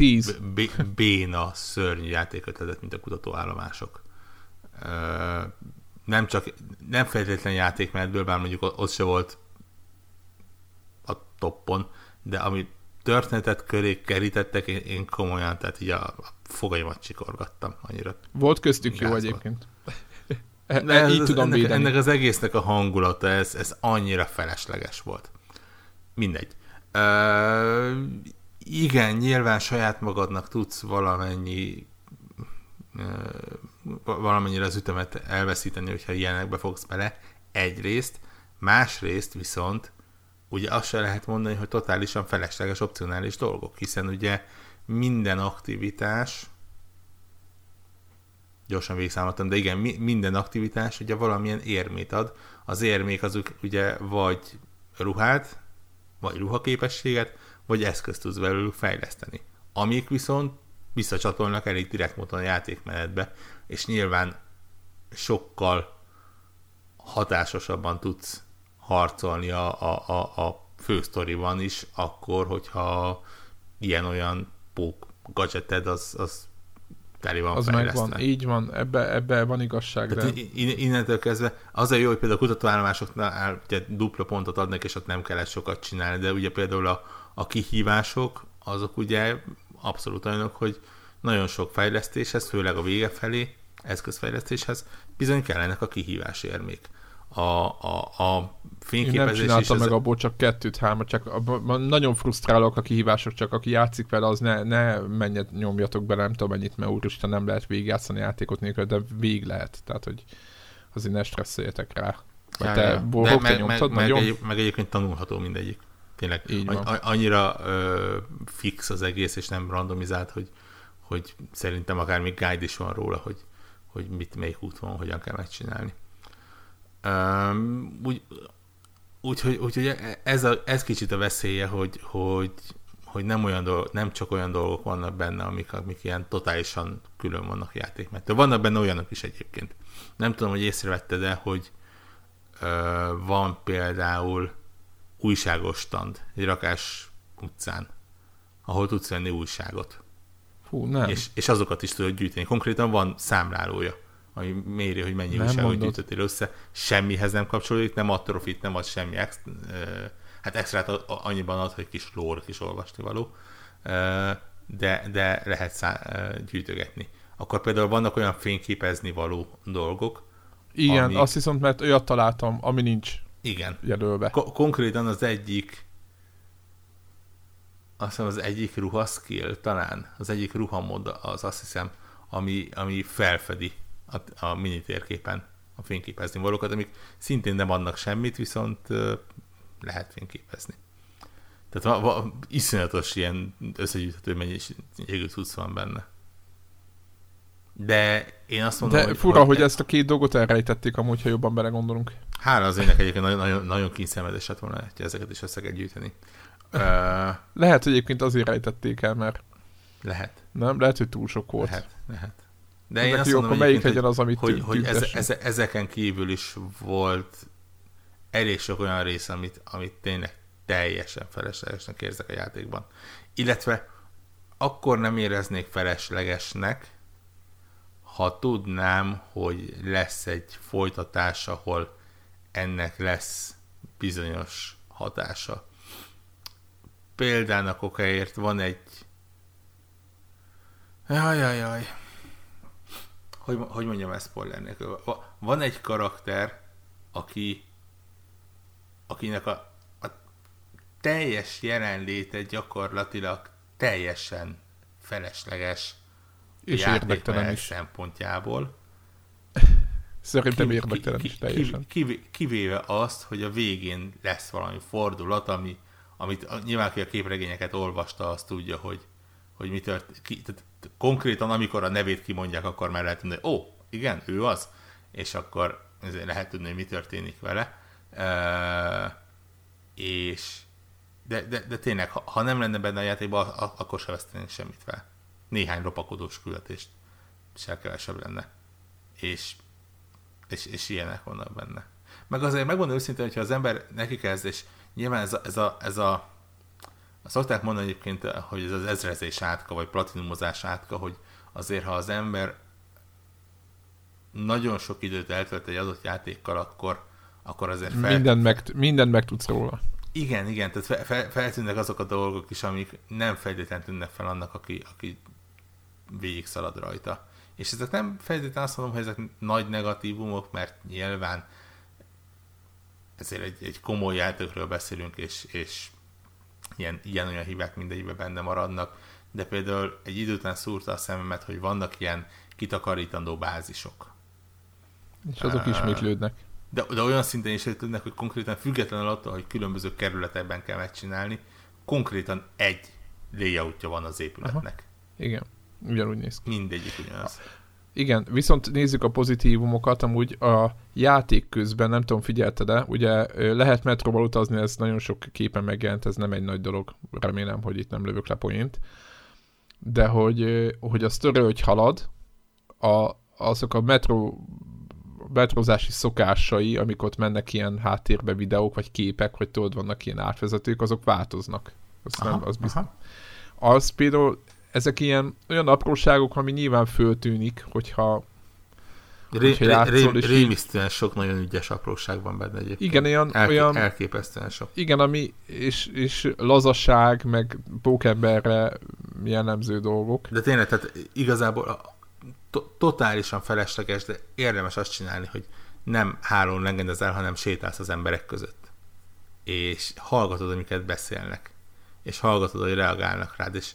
béna, szörnyű játékötletet, mint a kutatóállomások. Nem csak, nem feltétlen játékmenetből, bár mondjuk ott se volt a toppon, de ami történetet köré kerítettek, én, én komolyan, tehát így a, a fogaimat csikorgattam annyira. Volt köztük jó egyébként. E, e, így tudom ennek, ennek az egésznek a hangulata, ez, ez annyira felesleges volt. Mindegy. Uh, igen, nyilván saját magadnak tudsz valamennyi uh, valamennyire az ütemet elveszíteni, hogyha ilyenekbe fogsz bele, egyrészt, Másrészt viszont ugye azt se lehet mondani, hogy totálisan felesleges opcionális dolgok, hiszen ugye minden aktivitás, gyorsan végigszámoltam, de igen, mi, minden aktivitás ugye valamilyen érmét ad. Az érmék azok ugye vagy ruhát, vagy ruhaképességet, vagy eszközt tudsz belőlük fejleszteni. Amik viszont visszacsatolnak elég direkt módon a játékmenetbe, és nyilván sokkal hatásosabban tudsz harcolni a, a, a, a fősztoriban is, akkor, hogyha ilyen-olyan pók gadgeted, az, az teli van Az megvan, így van, ebbe, ebbe van igazság. Tehát de... innentől kezdve az a jó, hogy például a kutatóállomásoknál ugye dupla pontot adnak, és ott nem kellett sokat csinálni, de ugye például a, a kihívások, azok ugye abszolút olyanok, hogy nagyon sok fejlesztéshez, főleg a vége felé, eszközfejlesztéshez bizony kellenek a kihívás érmék. A, a, a fényképezés Én nem csináltam meg abból csak kettőt, hármat, csak abban nagyon frusztrálok a kihívások, csak aki játszik vele, az ne, ne menjet, nyomjatok bele, nem tudom mennyit, mert úristen nem lehet végigjátszani játékot nélkül, de végig lehet, tehát hogy azért ne stresszeljetek rá. Mert ja, te ja. De meg, nyomtad, meg, meg, egy, meg egyébként tanulható mindegyik. Tényleg Így van. annyira ö, fix az egész, és nem randomizált, hogy, hogy szerintem akár még guide is van róla, hogy, hogy mit, melyik út van, hogyan kell megcsinálni. Um, úgy, úgyhogy, úgyhogy ez, a, ez kicsit a veszélye, hogy, hogy, hogy nem, olyan dolgok, nem csak olyan dolgok vannak benne, amik, amik ilyen totálisan külön vannak játékmettől. Vannak benne olyanok is egyébként. Nem tudom, hogy észrevetted de hogy ö, van például újságos stand egy rakás utcán, ahol tudsz venni újságot. Fú, nem. És, és azokat is tudod gyűjteni. Konkrétan van számlálója, ami méri, hogy mennyi újságot gyűjtöttél össze. Semmihez nem kapcsolódik, nem ad trofit, nem ad semmi ex, hát extrát annyiban ad, hogy kis lór, kis olvasni való, de, de lehet szá, gyűjtögetni. Akkor például vannak olyan fényképezni való dolgok, igen, amik... azt viszont, mert olyat találtam, ami nincs igen. jelölve. Ko- konkrétan az egyik azt hiszem az egyik ruha skill talán, az egyik ruhamód az azt hiszem, ami, ami felfedi a, a mini térképen a fényképezni valókat, amik szintén nem adnak semmit, viszont lehet fényképezni. Tehát va, va, iszonyatos ilyen összegyűjthető mennyiségű cucc van benne. De én azt mondom, De hogy... fura, hogy, hogy ezt a két dolgot elrejtették amúgy, ha jobban belegondolunk. Hála az ének egyébként nagyon, nagyon, nagyon kínszenvedés lett volna, hogy ezeket is össze kell gyűjteni. lehet, hogy egyébként azért rejtették el, mert... Lehet. Nem? Lehet, hogy túl sok volt. Lehet, lehet. De én azt mondom, melyik legyen az, amit hogy, hogy eze, eze, ezeken kívül is volt elég sok olyan rész, amit, amit tényleg teljesen feleslegesnek érzek a játékban. Illetve akkor nem éreznék feleslegesnek, ha tudnám, hogy lesz egy folytatás, ahol ennek lesz bizonyos hatása. Példának okáért van egy Jaj, jaj, jaj. Hogy, hogy mondjam ezt spoiler nélkül? Van egy karakter, aki akinek a, a teljes jelenléte gyakorlatilag teljesen felesleges és érdektelen is. szempontjából. Szerintem érdektelen is teljesen. Kivéve azt, hogy a végén lesz valami fordulat, ami, amit nyilván aki a képregényeket olvasta, azt tudja, hogy, hogy mi tört, ki, tehát konkrétan amikor a nevét kimondják, akkor már lehet tudni, hogy ó, igen, ő az, és akkor lehet tudni, hogy mi történik vele. Uh, és de, de, de tényleg, ha, ha nem lenne benne a játékban, akkor se vesztenénk semmit fel néhány lopakodós küldetést se kevesebb lenne. És, és, és ilyenek vannak benne. Meg azért megmondom őszintén, hogyha az ember neki kezd, és nyilván ez a, ez a, ez a szokták mondani egyébként, hogy ez az ezrezés átka, vagy platinumozás átka, hogy azért, ha az ember nagyon sok időt eltölt egy adott játékkal, akkor, akkor azért fel... Minden meg, minden meg tudsz róla. Igen, igen, tehát fel, fel, feltűnnek azok a dolgok is, amik nem feltétlenül tűnnek fel annak, aki, aki végig szalad rajta. És ezek nem feltétlenül azt mondom, hogy ezek nagy negatívumok, mert nyilván ezért egy, egy komoly játékról beszélünk, és, és ilyen, ilyen olyan hibák mindegyikben benne maradnak, de például egy idő után szúrta a szememet, hogy vannak ilyen kitakarítandó bázisok. És azok uh, ismétlődnek. de, de olyan szinten is tudnak, hogy konkrétan függetlenül attól, hogy különböző kerületekben kell megcsinálni, konkrétan egy layoutja van az épületnek. Aha. Igen, ugyanúgy néz ki. Mindegyik ugyanaz. Igen, viszont nézzük a pozitívumokat, amúgy a játék közben, nem tudom, figyelte de ugye lehet metróval utazni, ez nagyon sok képen megjelent, ez nem egy nagy dolog, remélem, hogy itt nem lövök le poént, de hogy, hogy a sztori, hogy halad, a, azok a metró metrozási szokásai, amikor ott mennek ilyen háttérbe videók, vagy képek, vagy tudod, vannak ilyen átvezetők, azok változnak. Az, aha, nem, az, biztos. az például ezek ilyen olyan apróságok, ami nyilván föltűnik, hogyha Ré, ré, ré, rémisztően sok nagyon ügyes apróság van benne egyébként. Igen, olyan, Elké, olyan elképesztően sok. Igen, ami, és, és lazaság, meg pókemberre jellemző dolgok. De tényleg, tehát igazából to, totálisan felesleges, de érdemes azt csinálni, hogy nem hálón lengedezel, hanem sétálsz az emberek között. És hallgatod, amiket beszélnek. És hallgatod, hogy reagálnak rád, és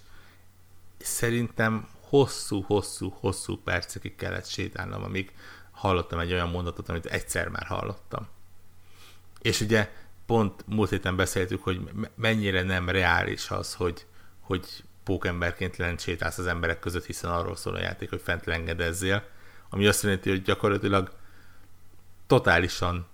szerintem hosszú-hosszú-hosszú percekig kellett sétálnom, amíg hallottam egy olyan mondatot, amit egyszer már hallottam. És ugye pont múlt héten beszéltük, hogy mennyire nem reális az, hogy, hogy pókemberként lent sétálsz az emberek között, hiszen arról szól a játék, hogy fent lengedezzél, ami azt jelenti, hogy gyakorlatilag totálisan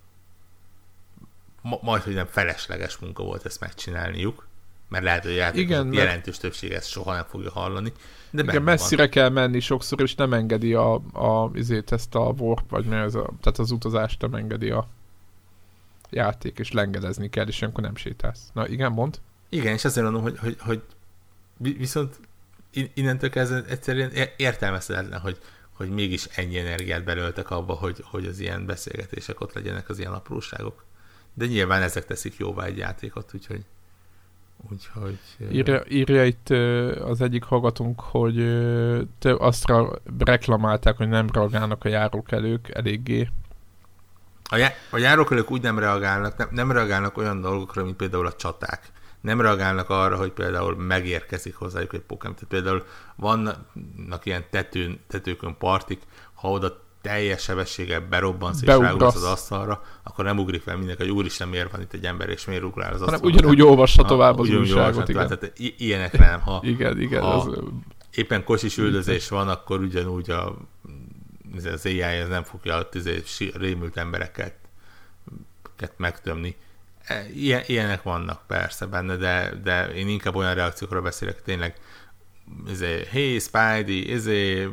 ma- majd, hogy nem felesleges munka volt ezt megcsinálniuk, mert lehet, hogy a Igen, jelentős többség ezt soha nem fogja hallani. De Igen, messzire van. kell menni sokszor, és nem engedi a, a izét, ezt a warp, vagy mi ez a, tehát az utazást nem engedi a játék, és lengedezni kell, és akkor nem sétálsz. Na igen, mond. Igen, és azért mondom, hogy, hogy, hogy viszont innentől kezdve egyszerűen értelmezhetetlen, hogy, hogy mégis ennyi energiát belöltek abba, hogy, hogy az ilyen beszélgetések ott legyenek, az ilyen apróságok. De nyilván ezek teszik jóvá egy játékot, úgyhogy... úgyhogy írja, írja itt az egyik hallgatónk, hogy te azt reklamálták, hogy nem reagálnak a járókelők eléggé. A, já- a járókelők úgy nem reagálnak, nem, nem reagálnak olyan dolgokra, mint például a csaták nem reagálnak arra, hogy például megérkezik hozzájuk egy Pokémon. Tehát például vannak ilyen tetőn, tetőkön partik, ha oda teljes sebességgel berobbansz és rágulsz az asztalra, akkor nem ugrik fel mindenki, hogy úristen, miért van itt egy ember, és miért ugrál az asztalra. ugyanúgy olvassa tovább az újságot, igen. Tehát ilyenek nem. Ha, igen, igen. Ha az... éppen kocsis üldözés van, akkor ugyanúgy a, az AI ez nem fogja a rémült embereket megtömni Ilyen, ilyenek vannak persze benne, de, de én inkább olyan reakciókról beszélek, tényleg izé, hey Spidey, izé,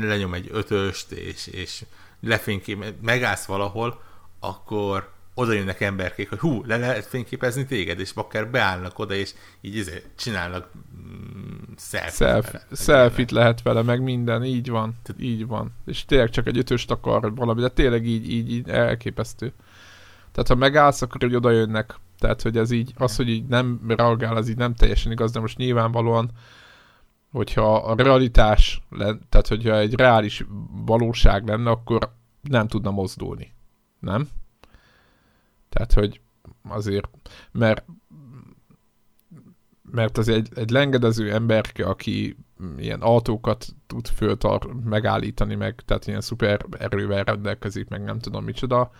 lenyom egy ötöst, és, és lefénykép, megállsz valahol, akkor oda jönnek emberkék, hogy hú, le lehet fényképezni téged, és akár beállnak oda, és így izé, csinálnak mm, selfie selfie lehet vele, meg minden, így van, így van. És tényleg csak egy ötöst akar valami, de tényleg így, így, így elképesztő. Tehát ha megállsz, akkor hogy oda jönnek. Tehát, hogy ez így, az, hogy így nem reagál, az így nem teljesen igaz, de most nyilvánvalóan, hogyha a realitás, tehát hogyha egy reális valóság lenne, akkor nem tudna mozdulni. Nem? Tehát, hogy azért, mert mert az egy, egy lengedező ember, aki ilyen autókat tud föltar megállítani, meg tehát ilyen szuper erővel rendelkezik, meg nem tudom micsoda,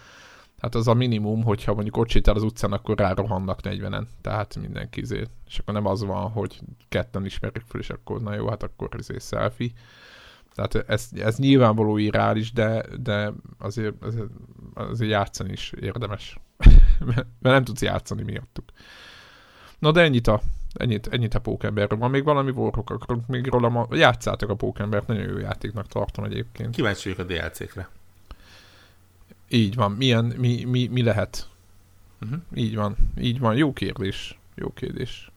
Hát az a minimum, hogyha mondjuk ott sétál az utcán, akkor rárohannak 40-en. Tehát mindenki izé. És akkor nem az van, hogy ketten ismerik fel, és akkor na jó, hát akkor izé selfie. Tehát ez, ez nyilvánvaló irreális, de, de azért, azért, azért játszani is érdemes. mert nem tudsz játszani miattuk. Na de ennyit a, ennyit, ennyit a pókemberről. Van még valami vorhok, akkor még róla ma... játszátok a pókembert, nagyon jó játéknak tartom egyébként. Kíváncsi vagyok a DLC-kre. Így van. Milyen, mi, mi, mi lehet? Uh-huh. Így van. Így van. Jó kérdés. Jó kérdés.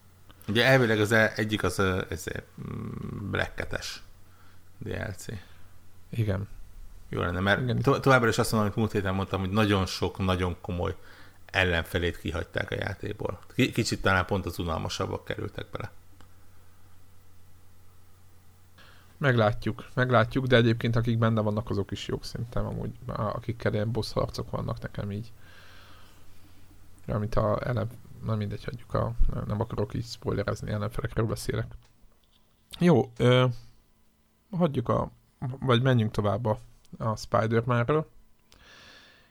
Ugye elvileg az e- egyik az ez blekketes DLC. Igen. Jó lenne, mert Igen. To- továbbra is azt mondom, amit múlt héten mondtam, hogy nagyon sok, nagyon komoly ellenfelét kihagyták a játékból. K- kicsit talán pont az unalmasabbak kerültek bele. Meglátjuk, meglátjuk, de egyébként akik benne vannak, azok is jók szerintem amúgy, akikkel ilyen boss harcok vannak nekem így. Amit a ellen, nem mindegy, hagyjuk a, nem akarok így spoilerezni, ellenfelekről beszélek. Jó, ö, hagyjuk a, vagy menjünk tovább a, a Spider-Man-ről.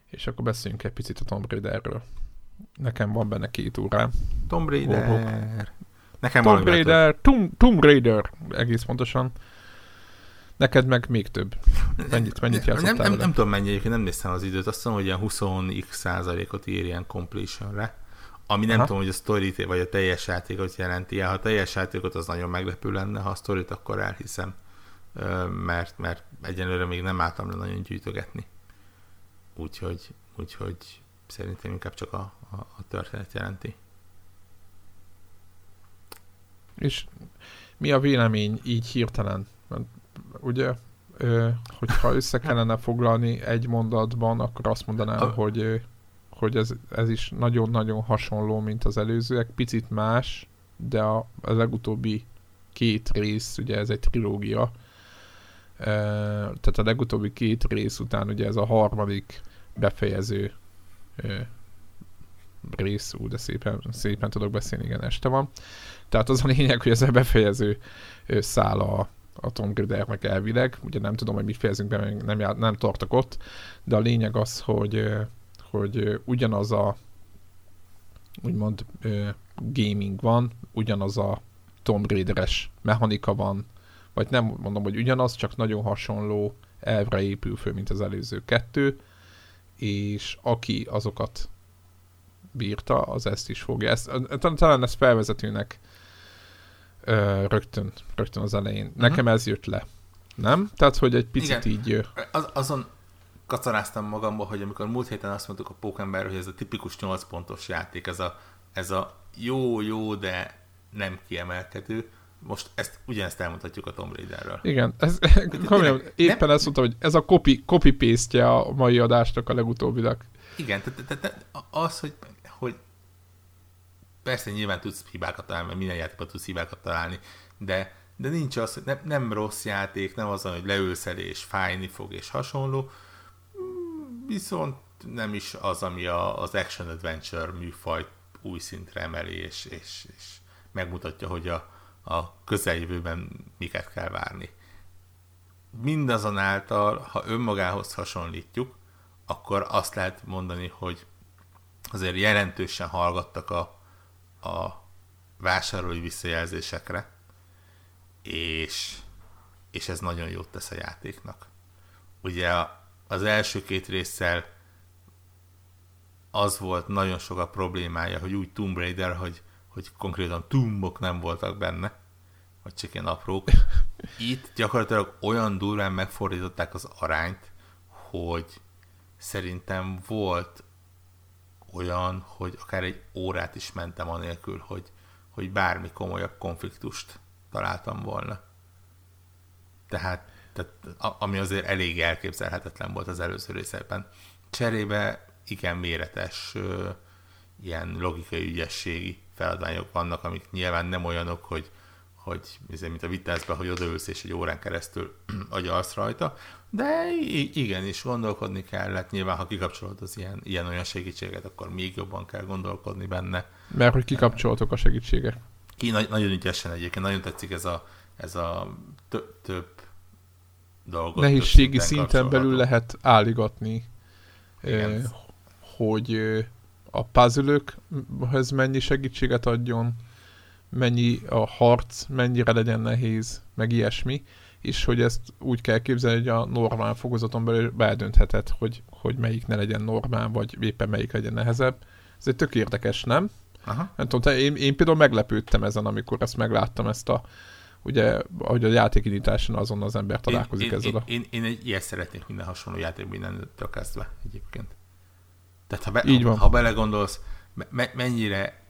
és akkor beszéljünk egy picit a Tomb Raiderről. Nekem van benne két órám. Tomb Raider. Oh, Nekem Tomb Raider, Tomb, Tomb Raider, egész pontosan. Neked meg még több. Mennyit, mennyit játszottál nem, nem, nem, tudom mennyi, nem néztem az időt, azt hiszem, hogy ilyen 20x százalékot ír ilyen completionre. Ami nem Aha. tudom, hogy a story vagy a teljes játékot jelenti. Ha a teljes játékot az nagyon meglepő lenne, ha a storyt akkor elhiszem. Mert, mert egyenlőre még nem álltam le nagyon gyűjtögetni. Úgyhogy, úgyhogy szerintem inkább csak a, a, a történet jelenti. És mi a vélemény így hirtelen? Ugye, hogyha össze kellene foglalni egy mondatban, akkor azt mondanám, hogy hogy ez, ez is nagyon-nagyon hasonló, mint az előzőek, picit más, de a, a legutóbbi két rész, ugye ez egy trilógia, tehát a legutóbbi két rész után ugye ez a harmadik befejező rész, ú, de szépen, szépen tudok beszélni, igen, este van. Tehát az a lényeg, hogy ez a befejező szál a, a Tom Raidernek elvileg, ugye nem tudom, hogy mit fejezünk be, nem, jár, nem tartok ott, de a lényeg az, hogy hogy ugyanaz a úgymond gaming van, ugyanaz a Tomb Raider-es mechanika van, vagy nem mondom, hogy ugyanaz, csak nagyon hasonló elvre épül föl, mint az előző kettő, és aki azokat bírta, az ezt is fogja. Ezt, talán ezt felvezetőnek ö, rögtön, rögtön az elején. Uh-huh. Nekem ez jött le. Nem? Tehát, hogy egy picit Igen. így... Az, azon kacaráztam magamba, hogy amikor múlt héten azt mondtuk a Pókember, hogy ez a tipikus 8 pontos játék, ez a, ez a jó-jó, de nem kiemelkedő, most ezt ugyanezt elmondhatjuk a Tomb Raiderről. Igen, ez, komolyan, éppen nem, ezt mondtam, hogy ez a copy, copy paste a mai adásnak a legutóbbinak. Igen, tehát az, hogy, hogy persze nyilván tudsz hibákat találni, mert minden játékban tudsz hibákat találni, de, de nincs az, hogy nem, nem rossz játék, nem az, hogy leülsz el és fájni fog és hasonló, viszont nem is az, ami a, az action adventure műfaj új szintre emeli, és, és, és megmutatja, hogy a, a közeljövőben miket kell várni. Mindazonáltal, ha önmagához hasonlítjuk, akkor azt lehet mondani, hogy azért jelentősen hallgattak a, a vásárolói visszajelzésekre, és, és ez nagyon jót tesz a játéknak. Ugye az első két résszel az volt nagyon sok a problémája, hogy úgy Tomb Raider, hogy, hogy konkrétan tumbok nem voltak benne, vagy csak ilyen aprók. Itt gyakorlatilag olyan durván megfordították az arányt, hogy szerintem volt olyan, hogy akár egy órát is mentem anélkül, hogy, hogy bármi komolyabb konfliktust találtam volna. Tehát tehát, ami azért elég elképzelhetetlen volt az előző részekben. Cserébe igen méretes ilyen logikai ügyességi feladványok vannak, amik nyilván nem olyanok, hogy, hogy mint a vitázban, hogy odaülsz és egy órán keresztül agyalsz rajta, de igen, is gondolkodni kellett. Nyilván, ha kikapcsolod az ilyen, ilyen olyan segítséget, akkor még jobban kell gondolkodni benne. Mert hogy kikapcsoltok a segítséget. Ki, nagyon ügyesen egyébként, nagyon tetszik ez a, ez a több dolgot. Nehézségi szinten belül lehet álligatni, eh, hogy eh, a puzzle mennyi segítséget adjon, mennyi a harc, mennyire legyen nehéz, meg ilyesmi, és hogy ezt úgy kell képzelni, hogy a normál fokozaton belül beldöntheted, hogy, hogy melyik ne legyen normál, vagy éppen melyik legyen nehezebb. Ez egy tök érdekes, nem? Aha. Nem tudom, én, én például meglepődtem ezen, amikor ezt megláttam, ezt a ugye, ahogy a játékindításon azon az ember találkozik én, ezzel én, a... Én, én, egy ilyet szeretnék minden hasonló játékban mindentől kezdve egyébként. Tehát ha, be, Így van. ha belegondolsz, me, mennyire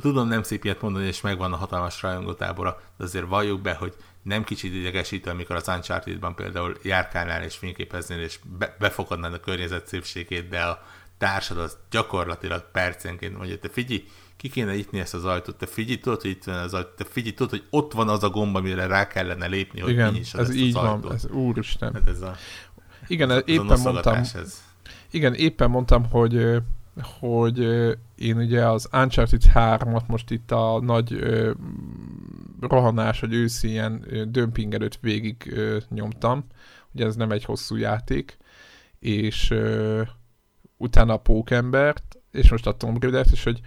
Tudom, nem szép ilyet mondani, és megvan a hatalmas rajongótábora, de azért valljuk be, hogy nem kicsit idegesítő, amikor az Uncharted-ban például járkálnál és fényképeznél, és be, befogadnád a környezet szépségét, de a társad az gyakorlatilag percenként mondja, te figyelj, ki kéne nyitni ezt az ajtót, te figyelj, tudod, hogy itt van az ajtó, te figyelj, tudod, hogy ott van az a gomba, amire rá kellene lépni, hogy Igen, ez ezt így az van, ajtót. ez úristen. Hát ez a, igen, ez éppen a mondtam, ez. igen, éppen mondtam, hogy hogy én ugye az Uncharted 3-at most itt a nagy rohanás, vagy őszi ilyen dömping előtt végig nyomtam, ugye ez nem egy hosszú játék, és utána a Pókembert, és most a Tomb Raider-t, és hogy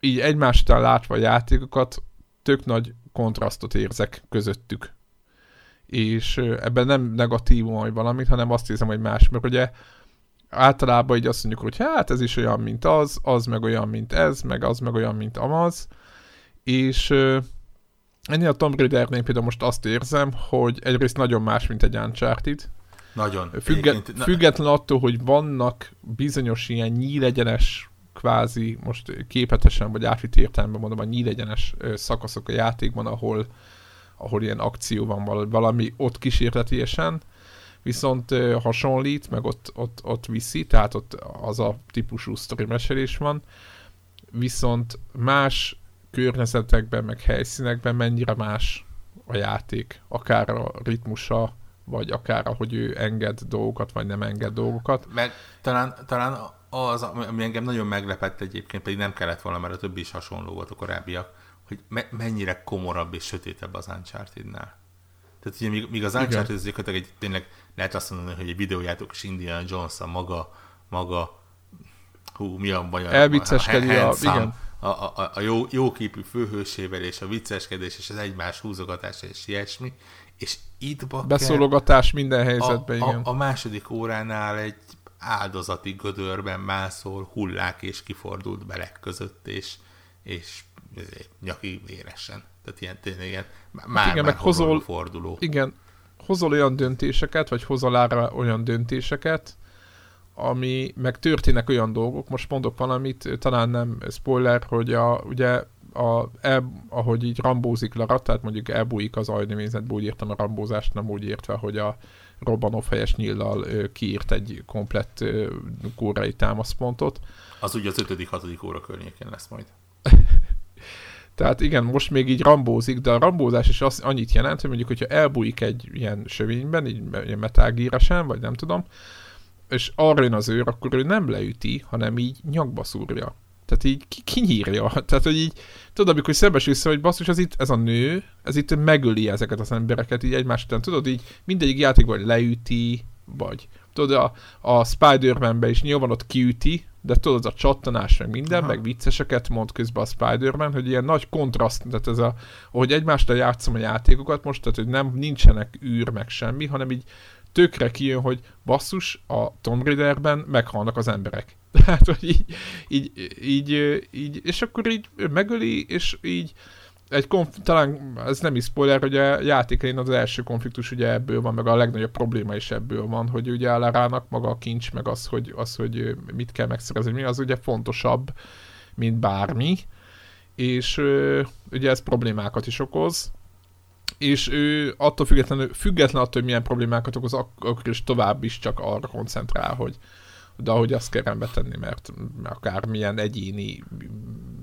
így egymás után látva a játékokat, tök nagy kontrasztot érzek közöttük. És ebben nem negatívum vagy valamit, hanem azt hiszem, hogy más, mert ugye általában így azt mondjuk, hogy hát ez is olyan, mint az, az meg olyan, mint ez, meg az meg olyan, mint amaz, és ennél a Tomb Raidernél például most azt érzem, hogy egyrészt nagyon más, mint egy Uncharted. Nagyon. Függet, független attól, hogy vannak bizonyos ilyen nyílegyenes kvázi, most képetesen vagy átvitt értelemben mondom, a nyílegyenes szakaszok a játékban, ahol, ahol ilyen akció van valami ott kísérletiesen, viszont hasonlít, meg ott, ott, ott viszi, tehát ott az a típusú sztori mesélés van, viszont más környezetekben, meg helyszínekben mennyire más a játék, akár a ritmusa, vagy akár ahogy ő enged dolgokat, vagy nem enged dolgokat. Meg talán, talán az, ami engem nagyon meglepett egyébként, pedig nem kellett volna, mert a többi is hasonló volt a korábbiak, hogy me- mennyire komorabb és sötétebb az Uncharted-nál. Tehát ugye míg, míg az Uncharted az egy tényleg lehet azt mondani, hogy egy videójátok is Indiana Jones a maga, maga hú, mi a baj? Elvicceskedi a, a, igen. A, a, a jó, jó képű főhősével, és a vicceskedés, és az egymás húzogatása, és ilyesmi. És itt Beszólogatás minden helyzetben, a, igen. A, a második óránál egy áldozati gödörben mászol, hullák és kifordult belek között, és, és nyaki véresen. Tehát ilyen tényleg ilyen, már, hát igen, már meg hozol, forduló. Igen, hozol olyan döntéseket, vagy hozol arra olyan döntéseket, ami meg történnek olyan dolgok, most mondok valamit, talán nem spoiler, hogy a, ugye a, el, ahogy így rambózik Lara, tehát mondjuk elbújik az agynéményzetbe, úgy értem a rambózást, nem úgy értve, hogy a robbanófejes nyíllal kiírt egy komplett kórai támaszpontot. Az ugye az 5.-6. óra környékén lesz majd. Tehát igen, most még így rambózik, de a rambózás is az, annyit jelent, hogy mondjuk, hogyha elbújik egy ilyen sövényben, így ilyen metálgíresen, vagy nem tudom, és arra jön az őr, akkor ő nem leüti, hanem így nyakba szúrja. Tehát így ki, kinyírja. Tehát, hogy így, tudod, amikor szembesülsz, hogy basszus, ez itt, ez a nő, ez itt megöli ezeket az embereket így egymás után. Tudod, így mindegyik játék vagy leüti, vagy tudod, a, a Spider-Man-be is nyilván ott kiüti, de tudod, a csattanás, meg minden, Aha. meg vicceseket mond közben a Spider-Man, hogy ilyen nagy kontraszt, tehát ez a, hogy egymástól játszom a játékokat most, tehát hogy nem nincsenek űr, meg semmi, hanem így tökre kijön, hogy basszus, a Tomb Raiderben meghalnak az emberek. Tehát, hogy így, így, így, így, és akkor így megöli, és így egy konf- talán ez nem is spoiler, hogy a játékain az első konfliktus ugye ebből van, meg a legnagyobb probléma is ebből van, hogy ugye rának maga a kincs, meg az, hogy, az, hogy mit kell megszerezni, mi az ugye fontosabb, mint bármi, és ugye ez problémákat is okoz, és ő attól függetlenül, független attól, hogy milyen problémákat okoz, akkor is tovább is csak arra koncentrál, hogy de ahogy azt kell rendbe tenni, mert akármilyen egyéni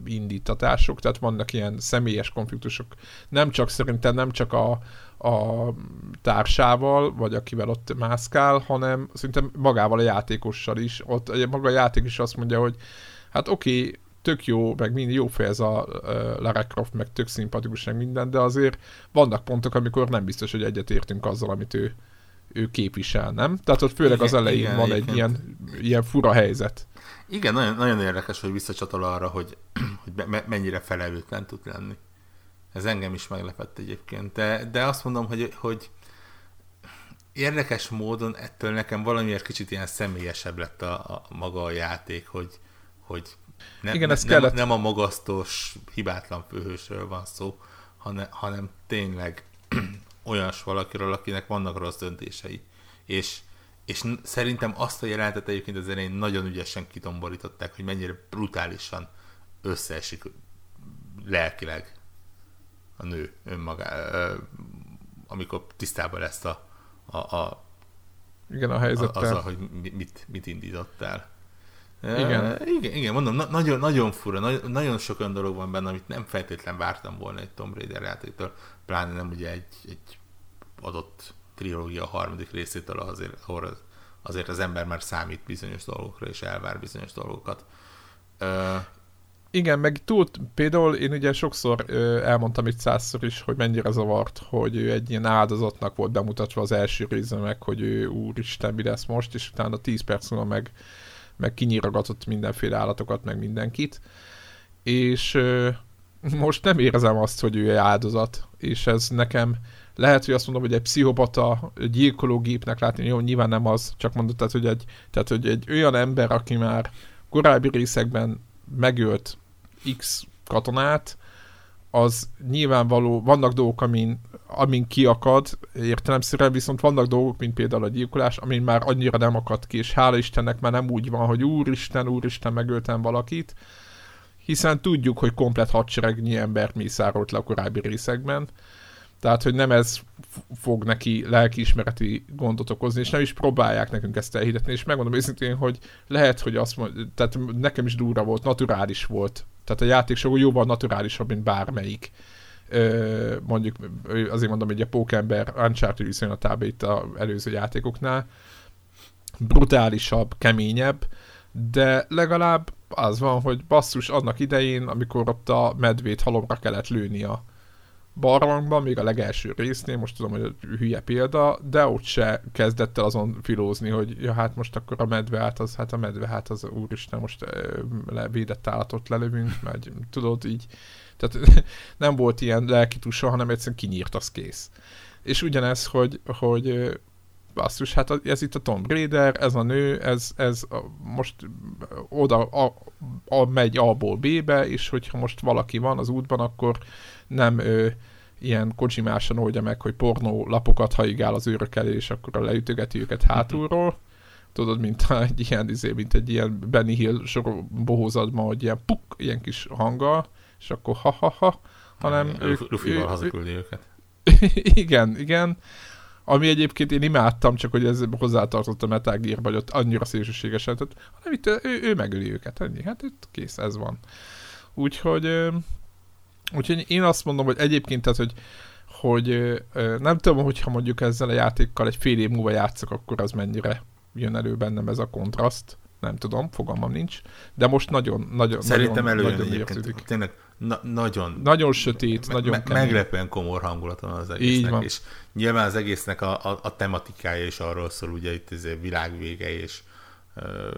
indítatások, tehát vannak ilyen személyes konfliktusok, nem csak szerintem nem csak a, a társával, vagy akivel ott mászkál, hanem szerintem magával a játékossal is. Ott maga a játék is azt mondja, hogy hát oké, okay, tök jó, meg mind jó fej ez a uh, Lara Croft, meg tök szimpatikus, meg minden, de azért vannak pontok, amikor nem biztos, hogy egyetértünk azzal, amit ő, ő képvisel, nem? Tehát ott főleg igen, az elején igen, van egy ilyen, ilyen fura helyzet. Igen, nagyon, nagyon érdekes, hogy visszacsatol arra, hogy, hogy mennyire felelőtlen tud lenni. Ez engem is meglepett egyébként. De, de azt mondom, hogy, hogy érdekes módon ettől nekem valamiért kicsit ilyen személyesebb lett a, a maga a játék, hogy, hogy nem, Igen, ez nem, nem a magasztos, hibátlan főhősről van szó, hanem, hanem tényleg olyas valakiről, akinek vannak rossz döntései. És, és szerintem azt a jelentet egyébként az elején nagyon ügyesen kitomborították, hogy mennyire brutálisan összeesik lelkileg a nő önmagá, amikor tisztában lesz a, a, a igen, a helyzettel. Azzal, hogy mit, mit indítottál. Igen. igen, igen, mondom, na, nagyon, nagyon fura, na, nagyon sok olyan dolog van benne, amit nem feltétlen vártam volna egy Tomb Raider játéktól, pláne nem ugye egy, egy adott trilógia harmadik részétől azért, ahol azért az ember már számít bizonyos dolgokra, és elvár bizonyos dolgokat. Igen, meg túl, például én ugye sokszor ö, elmondtam itt százszor is, hogy mennyire zavart, hogy ő egy ilyen áldozatnak volt bemutatva az első részben meg, hogy ő úristen, mi lesz most, és utána 10 perc múlva meg, meg kinyíragatott mindenféle állatokat, meg mindenkit. És ö, most nem érzem azt, hogy ő áldozat, és ez nekem lehet, hogy azt mondom, hogy egy pszichopata gyilkológépnek látni, jó, nyilván nem az, csak mondod, tehát, hogy egy, tehát, hogy egy olyan ember, aki már korábbi részekben megölt X katonát, az nyilvánvaló, vannak dolgok, amin, amin kiakad értelemszerűen, viszont vannak dolgok, mint például a gyilkolás, amin már annyira nem akad ki, és hála Istennek már nem úgy van, hogy úristen, úristen, megöltem valakit, hiszen tudjuk, hogy komplet hadseregnyi embert mészárolt le a korábbi részekben, tehát, hogy nem ez fog neki lelkiismereti gondot okozni, és nem is próbálják nekünk ezt elhitetni, és megmondom őszintén, hogy lehet, hogy azt mond, tehát nekem is durva volt, naturális volt. Tehát a játék sokkal jóval naturálisabb, mint bármelyik. Ö, mondjuk azért mondom, hogy a Pókember Uncharted viszonylatában itt az előző játékoknál brutálisabb, keményebb, de legalább az van, hogy basszus annak idején, amikor ott a medvét halomra kellett lőni a, barlangban, még a legelső résznél, most tudom, hogy hülye példa, de ott se kezdett el azon filózni, hogy ja, hát most akkor a medve hát az, hát a medve hát az úristen, most levédett állatot lelövünk, mert tudod így, tehát nem volt ilyen lelki tusa, hanem egyszerűen kinyírt, az kész. És ugyanez, hogy, hogy basszus, hát ez itt a Tom Raider, ez a nő, ez, ez most oda a, a, megy A-ból B-be, és hogyha most valaki van az útban, akkor nem ő, ilyen kocsimásan oldja meg, hogy pornó lapokat haigál az őrök elé, és akkor leütögeti őket hátulról. Tudod, mint egy ilyen, izé, mint egy ilyen Benny Hill bohózatban, hogy ilyen puk, ilyen kis hanga, és akkor ha-ha-ha, hanem... Luffy-val hazaküldi őket. igen, igen. Ami egyébként én imádtam, csak hogy ez hozzátartott a Metal Gear, vagy ott annyira szélsőségesen, tehát, hanem itt ő, ő megöli őket, ennyi. Hát itt kész, ez van. Úgyhogy Úgyhogy én azt mondom, hogy egyébként, tehát, hogy, hogy nem tudom, hogyha mondjuk ezzel a játékkal egy fél év múlva játszok, akkor az mennyire jön elő bennem ez a kontraszt. Nem tudom, fogalmam nincs. De most nagyon, nagyon, Szerintem nagyon, előjön nagyon egyébként. Tényleg na- nagyon... Nagyon sötét, me- nagyon me- kemény. Meglepően komor hangulat van az egésznek. Így van. És nyilván az egésznek a, a, a tematikája is arról szól, ugye itt ez világvége és ö,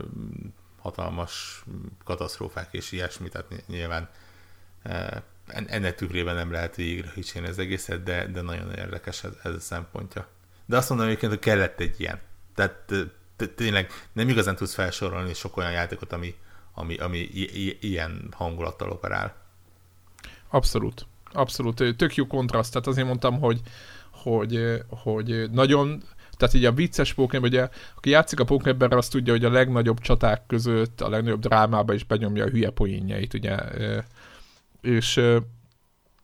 hatalmas katasztrófák és ilyesmi, tehát nyilván ennek tükrében nem lehet végigre az egészet, de, de nagyon érdekes ez, ez a szempontja. De azt mondom egyébként, hogy kellett egy ilyen. Tehát tényleg nem igazán tudsz felsorolni sok olyan játékot, ami, ami, ami ilyen hangulattal operál. Abszolút. Abszolút. Tök jó kontraszt. Tehát azért mondtam, hogy, hogy, hogy nagyon tehát így a vicces Pokémon, ugye, aki játszik a Pokémonben, azt tudja, hogy a legnagyobb csaták között, a legnagyobb drámába is benyomja a hülye poénjait, ugye és,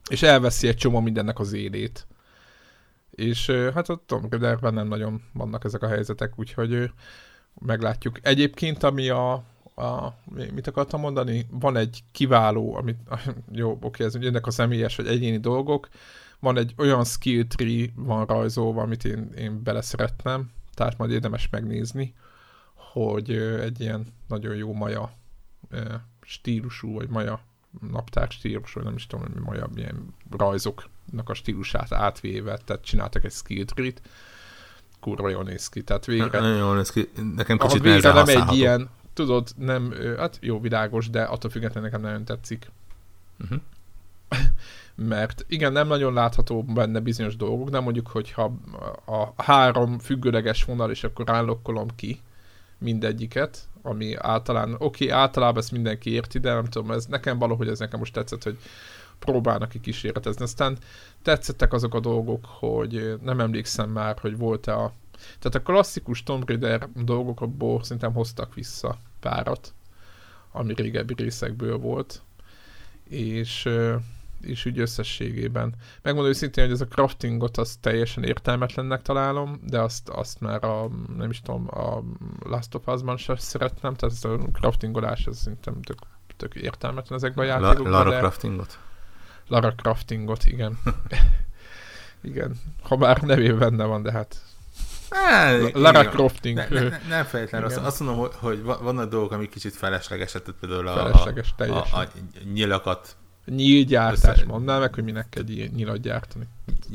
és elveszi egy csomó mindennek az élét. És hát a Tom Raiderben nem nagyon vannak ezek a helyzetek, úgyhogy meglátjuk. Egyébként, ami a, a mit akartam mondani? Van egy kiváló, amit, jó, oké, ez ennek a személyes vagy egyéni dolgok, van egy olyan skill tree van rajzolva, amit én, én beleszeretnem, tehát majd érdemes megnézni, hogy egy ilyen nagyon jó maja stílusú, vagy maja naptár stílus, vagy nem is tudom, mi olyan ilyen rajzoknak a stílusát átvéve, tehát csináltak egy skill tree-t, kurva jól néz ki, tehát végre... Nagyon jól néz ki, nekem kicsit végre nem egy ilyen, tudod, nem, hát jó világos, de attól függetlenül nekem nagyon tetszik. Uh-huh. Mert igen, nem nagyon látható benne bizonyos dolgok, de mondjuk, hogyha a három függőleges vonal, és akkor állokkolom ki mindegyiket, ami általán, oké, okay, általában ezt mindenki érti, de nem tudom, ez nekem valahogy ez nekem most tetszett, hogy próbálnak ki kísérletezni. Aztán tetszettek azok a dolgok, hogy nem emlékszem már, hogy volt-e a... Tehát a klasszikus Tomb Raider dolgokból szerintem hoztak vissza párat, ami régebbi részekből volt, és és úgy összességében. Megmondom őszintén, hogy ez a craftingot azt teljesen értelmetlennek találom, de azt, azt már a, nem is tudom, a Last of Us-ban sem szeretnem, tehát ez a craftingolás, ez szerintem tök, tök értelmetlen ezekben a játékokban. La, Lara de... craftingot? Lara craftingot, igen. igen. Ha már nevében benne van, de hát Lara Crofting. Ne, ne, nem feltétlenül. Azt, azt mondom, hogy, hogy vannak dolgok, amik kicsit feleslegesek, tehát például a, Felesleges, a, a, a nyilakat Nyílgyártás, mondd meg, hogy minek kell nyilat gyártani.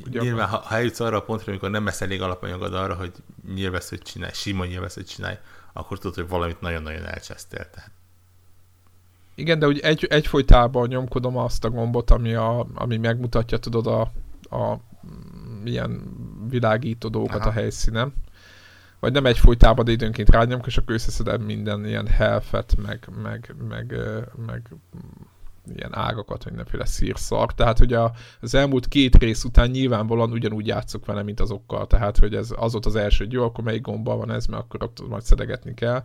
Ugye Nyilván, ha, ha eljutsz arra a pontra, amikor nem lesz elég alapanyagod arra, hogy nyilveszőt csinálj, sima nyilveszőt csinálj, akkor tudod, hogy valamit nagyon-nagyon elcsesztél. Tehát. Igen, de úgy egy, egyfolytában nyomkodom azt a gombot, ami, a, ami megmutatja, tudod, a, a ilyen világító dolgokat Aha. a helyszínen. Vagy nem egyfolytában, de időnként rányomok, és akkor összeszedem minden ilyen helfet, meg, meg, meg, meg ilyen ágakat, vagy mindenféle szírszar. Tehát, hogy a, az elmúlt két rész után nyilvánvalóan ugyanúgy játszok vele, mint azokkal. Tehát, hogy ez az volt az első, hogy jó, akkor melyik gomba van ez, mert akkor ott majd szedegetni kell.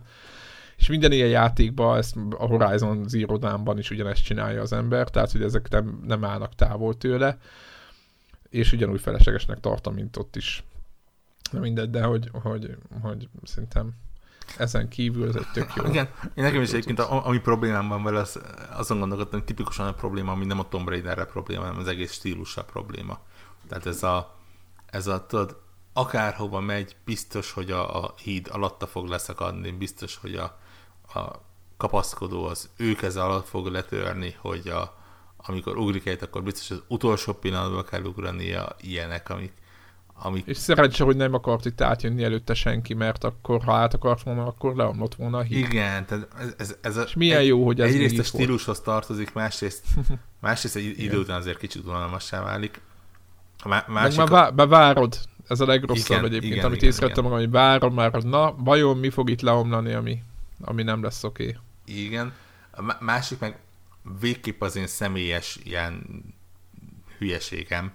És minden ilyen játékban, ezt a Horizon Zero Dawn-ban is ugyanezt csinálja az ember, tehát, hogy ezek nem, nem állnak távol tőle, és ugyanúgy feleslegesnek tartom, mint ott is. Na mindegy, de hogy, hogy, hogy szerintem ezen kívül ez egy tök jó. Igen, én nekem is egyébként, ami problémám van vele, az, azon gondolkodtam, hogy tipikusan a probléma, ami nem a Tomb Raiderre probléma, hanem az egész stílusa probléma. Tehát ez a, ez a tudod, akárhova megy, biztos, hogy a, a híd alatta fog leszakadni, biztos, hogy a, a kapaszkodó az ő keze alatt fog letörni, hogy a, amikor ugrik egyet, akkor biztos az utolsó pillanatban kell ugrania ilyenek, amik, amik... És szerencsé, hogy nem akart itt átjönni előtte senki, mert akkor, ha át akart volna, akkor leomlott volna a híd. Igen, tehát ez, ez, ez a, És milyen egy, jó, hogy ez Egyrészt a stílushoz tartozik, másrészt, másrészt egy idő után azért kicsit unalmassá válik. Má, másik Meg már vá- várod, ez a legrosszabb igen, egyébként, igen, amit észrevettem magam, hogy várom már, na, vajon mi fog itt leomlani, ami, ami nem lesz oké. Okay. Igen. A másik meg végképp az én személyes ilyen hülyeségem,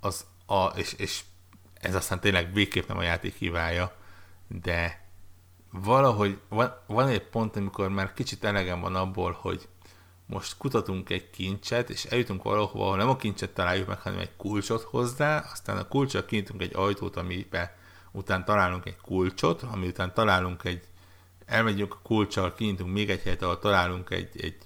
az a, és, és ez aztán tényleg végképp nem a játék hibája, de valahogy van, van egy pont, amikor már kicsit elegem van abból, hogy most kutatunk egy kincset, és eljutunk valahova, ahol nem a kincset találjuk meg, hanem egy kulcsot hozzá, aztán a kulcsot kinyitunk egy ajtót, amiben után találunk egy kulcsot, ami után találunk egy, elmegyünk a kulcsal, kinyitunk még egy helyet, ahol találunk egy, egy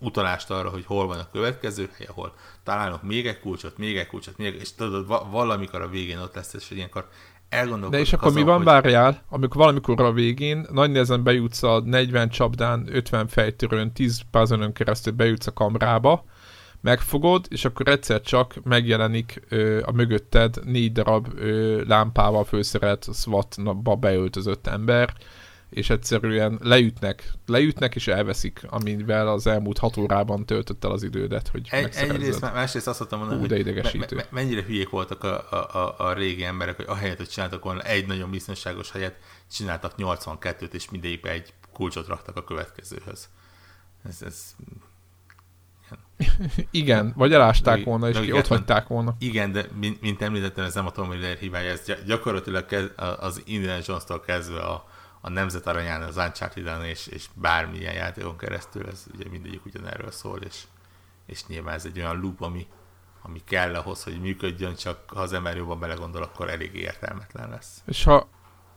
utalást arra, hogy hol van a következő hely, ahol találok még egy kulcsot, még egy kulcsot, még és tudod, valamikor a végén ott lesz, és ilyenkor De és akkor azon, mi van, hogy... várjál, amikor valamikor a végén nagy nehezen bejutsz a 40 csapdán, 50 fejtörőn, 10 puzzle keresztül bejutsz a kamrába, megfogod, és akkor egyszer csak megjelenik ö, a mögötted négy darab ö, lámpával főszerelt SWAT-ba beöltözött ember, és egyszerűen leütnek, leütnek és elveszik, amivel az elmúlt hat órában töltött el az idődet, hogy egy, Egyrészt, másrészt azt mondtam mondani, Hú, de idegesítő. Me, me, mennyire hülyék voltak a, a, a, a régi emberek, hogy ahelyett, hogy csináltak volna egy nagyon biztonságos helyet, csináltak 82-t, és mindegyikbe egy kulcsot raktak a következőhöz. Ez, ez igen, vagy elásták volna, és ki ott hagyták volna. Igen, de mint, mint említettem, ez nem a Tomb Raider hibája, ez gyakorlatilag kez, az Indiana Jones-tól kezdve a, a Nemzet Aranyán, az uncharted és, és bármilyen játékon keresztül, ez ugye mindegyik ugyanerről szól, és, és nyilván ez egy olyan loop, ami, ami kell ahhoz, hogy működjön, csak ha az ember jobban belegondol, akkor elég értelmetlen lesz. És ha,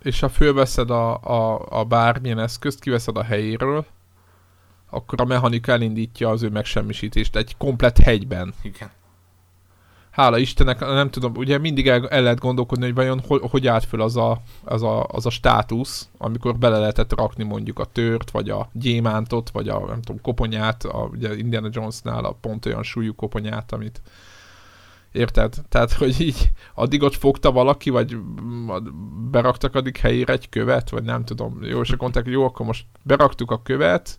és ha fölveszed a, a, a bármilyen eszközt, kiveszed a helyéről, akkor a mechanika elindítja az ő megsemmisítést egy komplet hegyben. Igen hála Istennek, nem tudom, ugye mindig el, el lehet gondolkodni, hogy vajon hogy, hogy állt föl az a, az, a, az a státusz, amikor bele lehetett rakni mondjuk a tört, vagy a gyémántot, vagy a nem tudom, koponyát, a, ugye Indiana Jonesnál a pont olyan súlyú koponyát, amit Érted? Tehát, hogy így addig ott fogta valaki, vagy beraktak addig helyére egy követ, vagy nem tudom. Jó, és akkor mondták, jó, akkor most beraktuk a követ,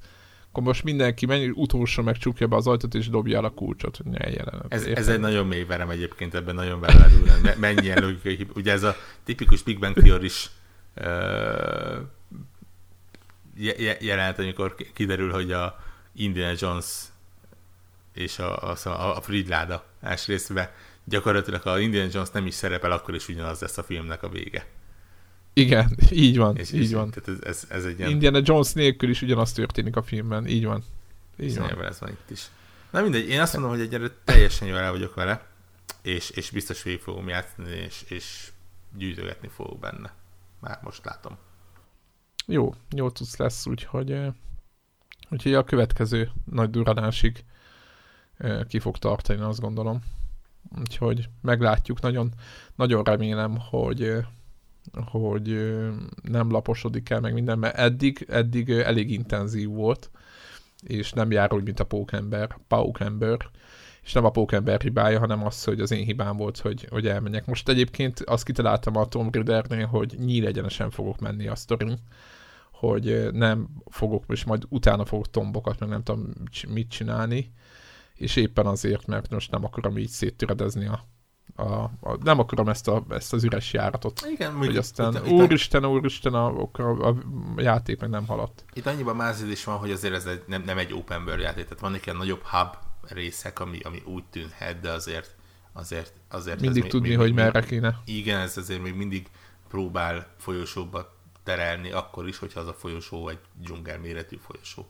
akkor most mindenki menj, utolsó meg csukja be az ajtót, és dobja el a kulcsot, hogy ne jelenet. Ez, ez egy nagyon mély verem egyébként, ebben nagyon belerül, mennyien logikai. Ugye ez a tipikus Big Bang Theory is uh, jelenet, amikor kiderül, hogy a Indiana Jones és a, a, a Fridláda első részben gyakorlatilag a Indiana Jones nem is szerepel, akkor is ugyanaz lesz a filmnek a vége. Igen, így van, és, így és, van. Tehát ez, ez, ez egy ilyen... Indiana Jones nélkül is ugyanaz történik a filmben, így van. Így van. ez van itt is. Na mindegy, én azt mondom, hogy egyre teljesen jól el vagyok vele, és, és biztos végig fogom játszani, és, és gyűjtögetni fogok benne. Már most látom. Jó, jó tudsz lesz, úgyhogy, úgyhogy a következő nagy duranásig ki fog tartani, azt gondolom. Úgyhogy meglátjuk, nagyon, nagyon remélem, hogy hogy nem laposodik el meg minden, mert eddig, eddig elég intenzív volt, és nem jár úgy, mint a pókember, paukember, és nem a pókember hibája, hanem az, hogy az én hibám volt, hogy, hogy elmenjek. Most egyébként azt kitaláltam a Tom Raidernél, hogy nyíl egyenesen fogok menni a sztorin, hogy nem fogok, és majd utána fogok tombokat, meg nem tudom mit csinálni, és éppen azért, mert most nem akarom így széttöredezni a, a, a, nem akarom ezt, a, ezt az üres járatot. Igen, hogy aztán itt, úristen, úristen, a, a, a játék meg nem haladt. Itt annyiban mázid van, hogy azért ez egy, nem, nem egy open world játék, tehát vannak ilyen nagyobb hub részek, ami, ami úgy tűnhet, de azért azért, azért mindig tudni, még, hogy merre kéne. Igen, ez azért még mindig próbál folyosóba terelni, akkor is, hogyha az a folyosó egy dzsungel méretű folyosó.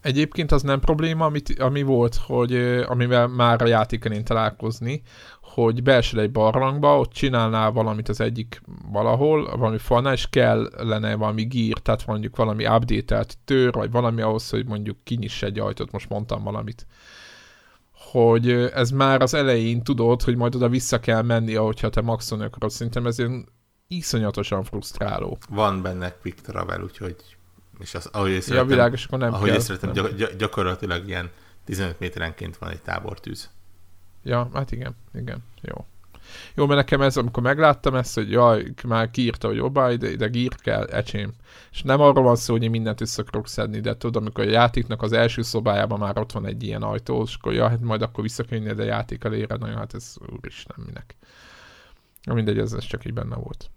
Egyébként az nem probléma, amit, ami volt, hogy amivel már a játéken én találkozni, hogy beesel egy barlangba, ott csinálnál valamit az egyik valahol, valami falnál, és kellene valami gír, tehát mondjuk valami update tör, vagy valami ahhoz, hogy mondjuk kinyiss egy ajtót, most mondtam valamit. Hogy ez már az elején tudod, hogy majd oda vissza kell menni, ahogyha te maxolni akarod. Szerintem ez iszonyatosan frusztráló. Van benne quick travel, úgyhogy és az, ahogy észrevettem, ja, világos, akkor nem ahogy kell. észrevettem, gyak, gyakorlatilag ilyen 15 méterenként van egy tábortűz. Ja, hát igen, igen, jó. Jó, mert nekem ez, amikor megláttam ezt, hogy jaj, már kiírta, hogy jobbá, ide, ide gír kell, ecsém. És nem arról van szó, hogy én mindent össze akarok szedni, de tudod, amikor a játéknak az első szobájában már ott van egy ilyen ajtó, és akkor ja, hát majd akkor vissza kell a játék elére, nagyon hát ez úristen minek. Mindegy, ez, ez csak így benne volt.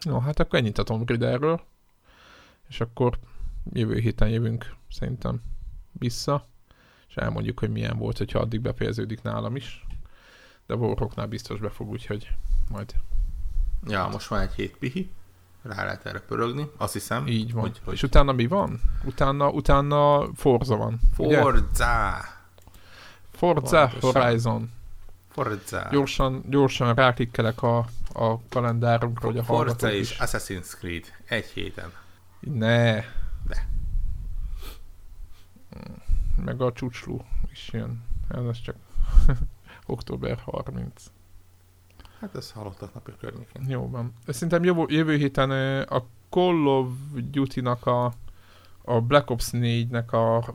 No, hát akkor ennyit a Tomb Raiderről és akkor jövő héten jövünk szerintem vissza, és elmondjuk, hogy milyen volt, hogyha addig befejeződik nálam is. De Warhawknál biztos be fog, úgyhogy majd. Ja, most van egy hét pihi, rá lehet erre pörögni, azt hiszem. Így van. Hogy, hogy... És utána mi van? Utána, utána Forza van. Forza! Ugye? Forza Pontosan. Horizon. Forza. Gyorsan, gyorsan ráklikkelek a, a kalendárunkra, hogy a Forza és is. Assassin's Creed. Egy héten. Ne. De. Meg a csúcslú is jön. Ez csak október 30. Hát ez halottak napja környékén. Jó van. Szerintem jövő, jövő héten a Call of Duty-nak a, a Black Ops 4-nek a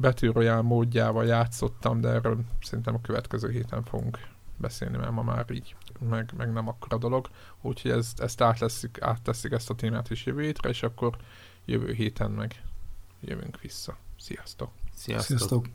Battle Royale módjával játszottam, de erről szerintem a következő héten fogunk beszélni, mert ma már így meg, meg nem akkora dolog. Úgyhogy ezt, ezt átleszik, átteszik ezt a témát is jövő hétre, és akkor jövő héten meg jövünk vissza. Sziasztok! Sziasztok! Sziasztok.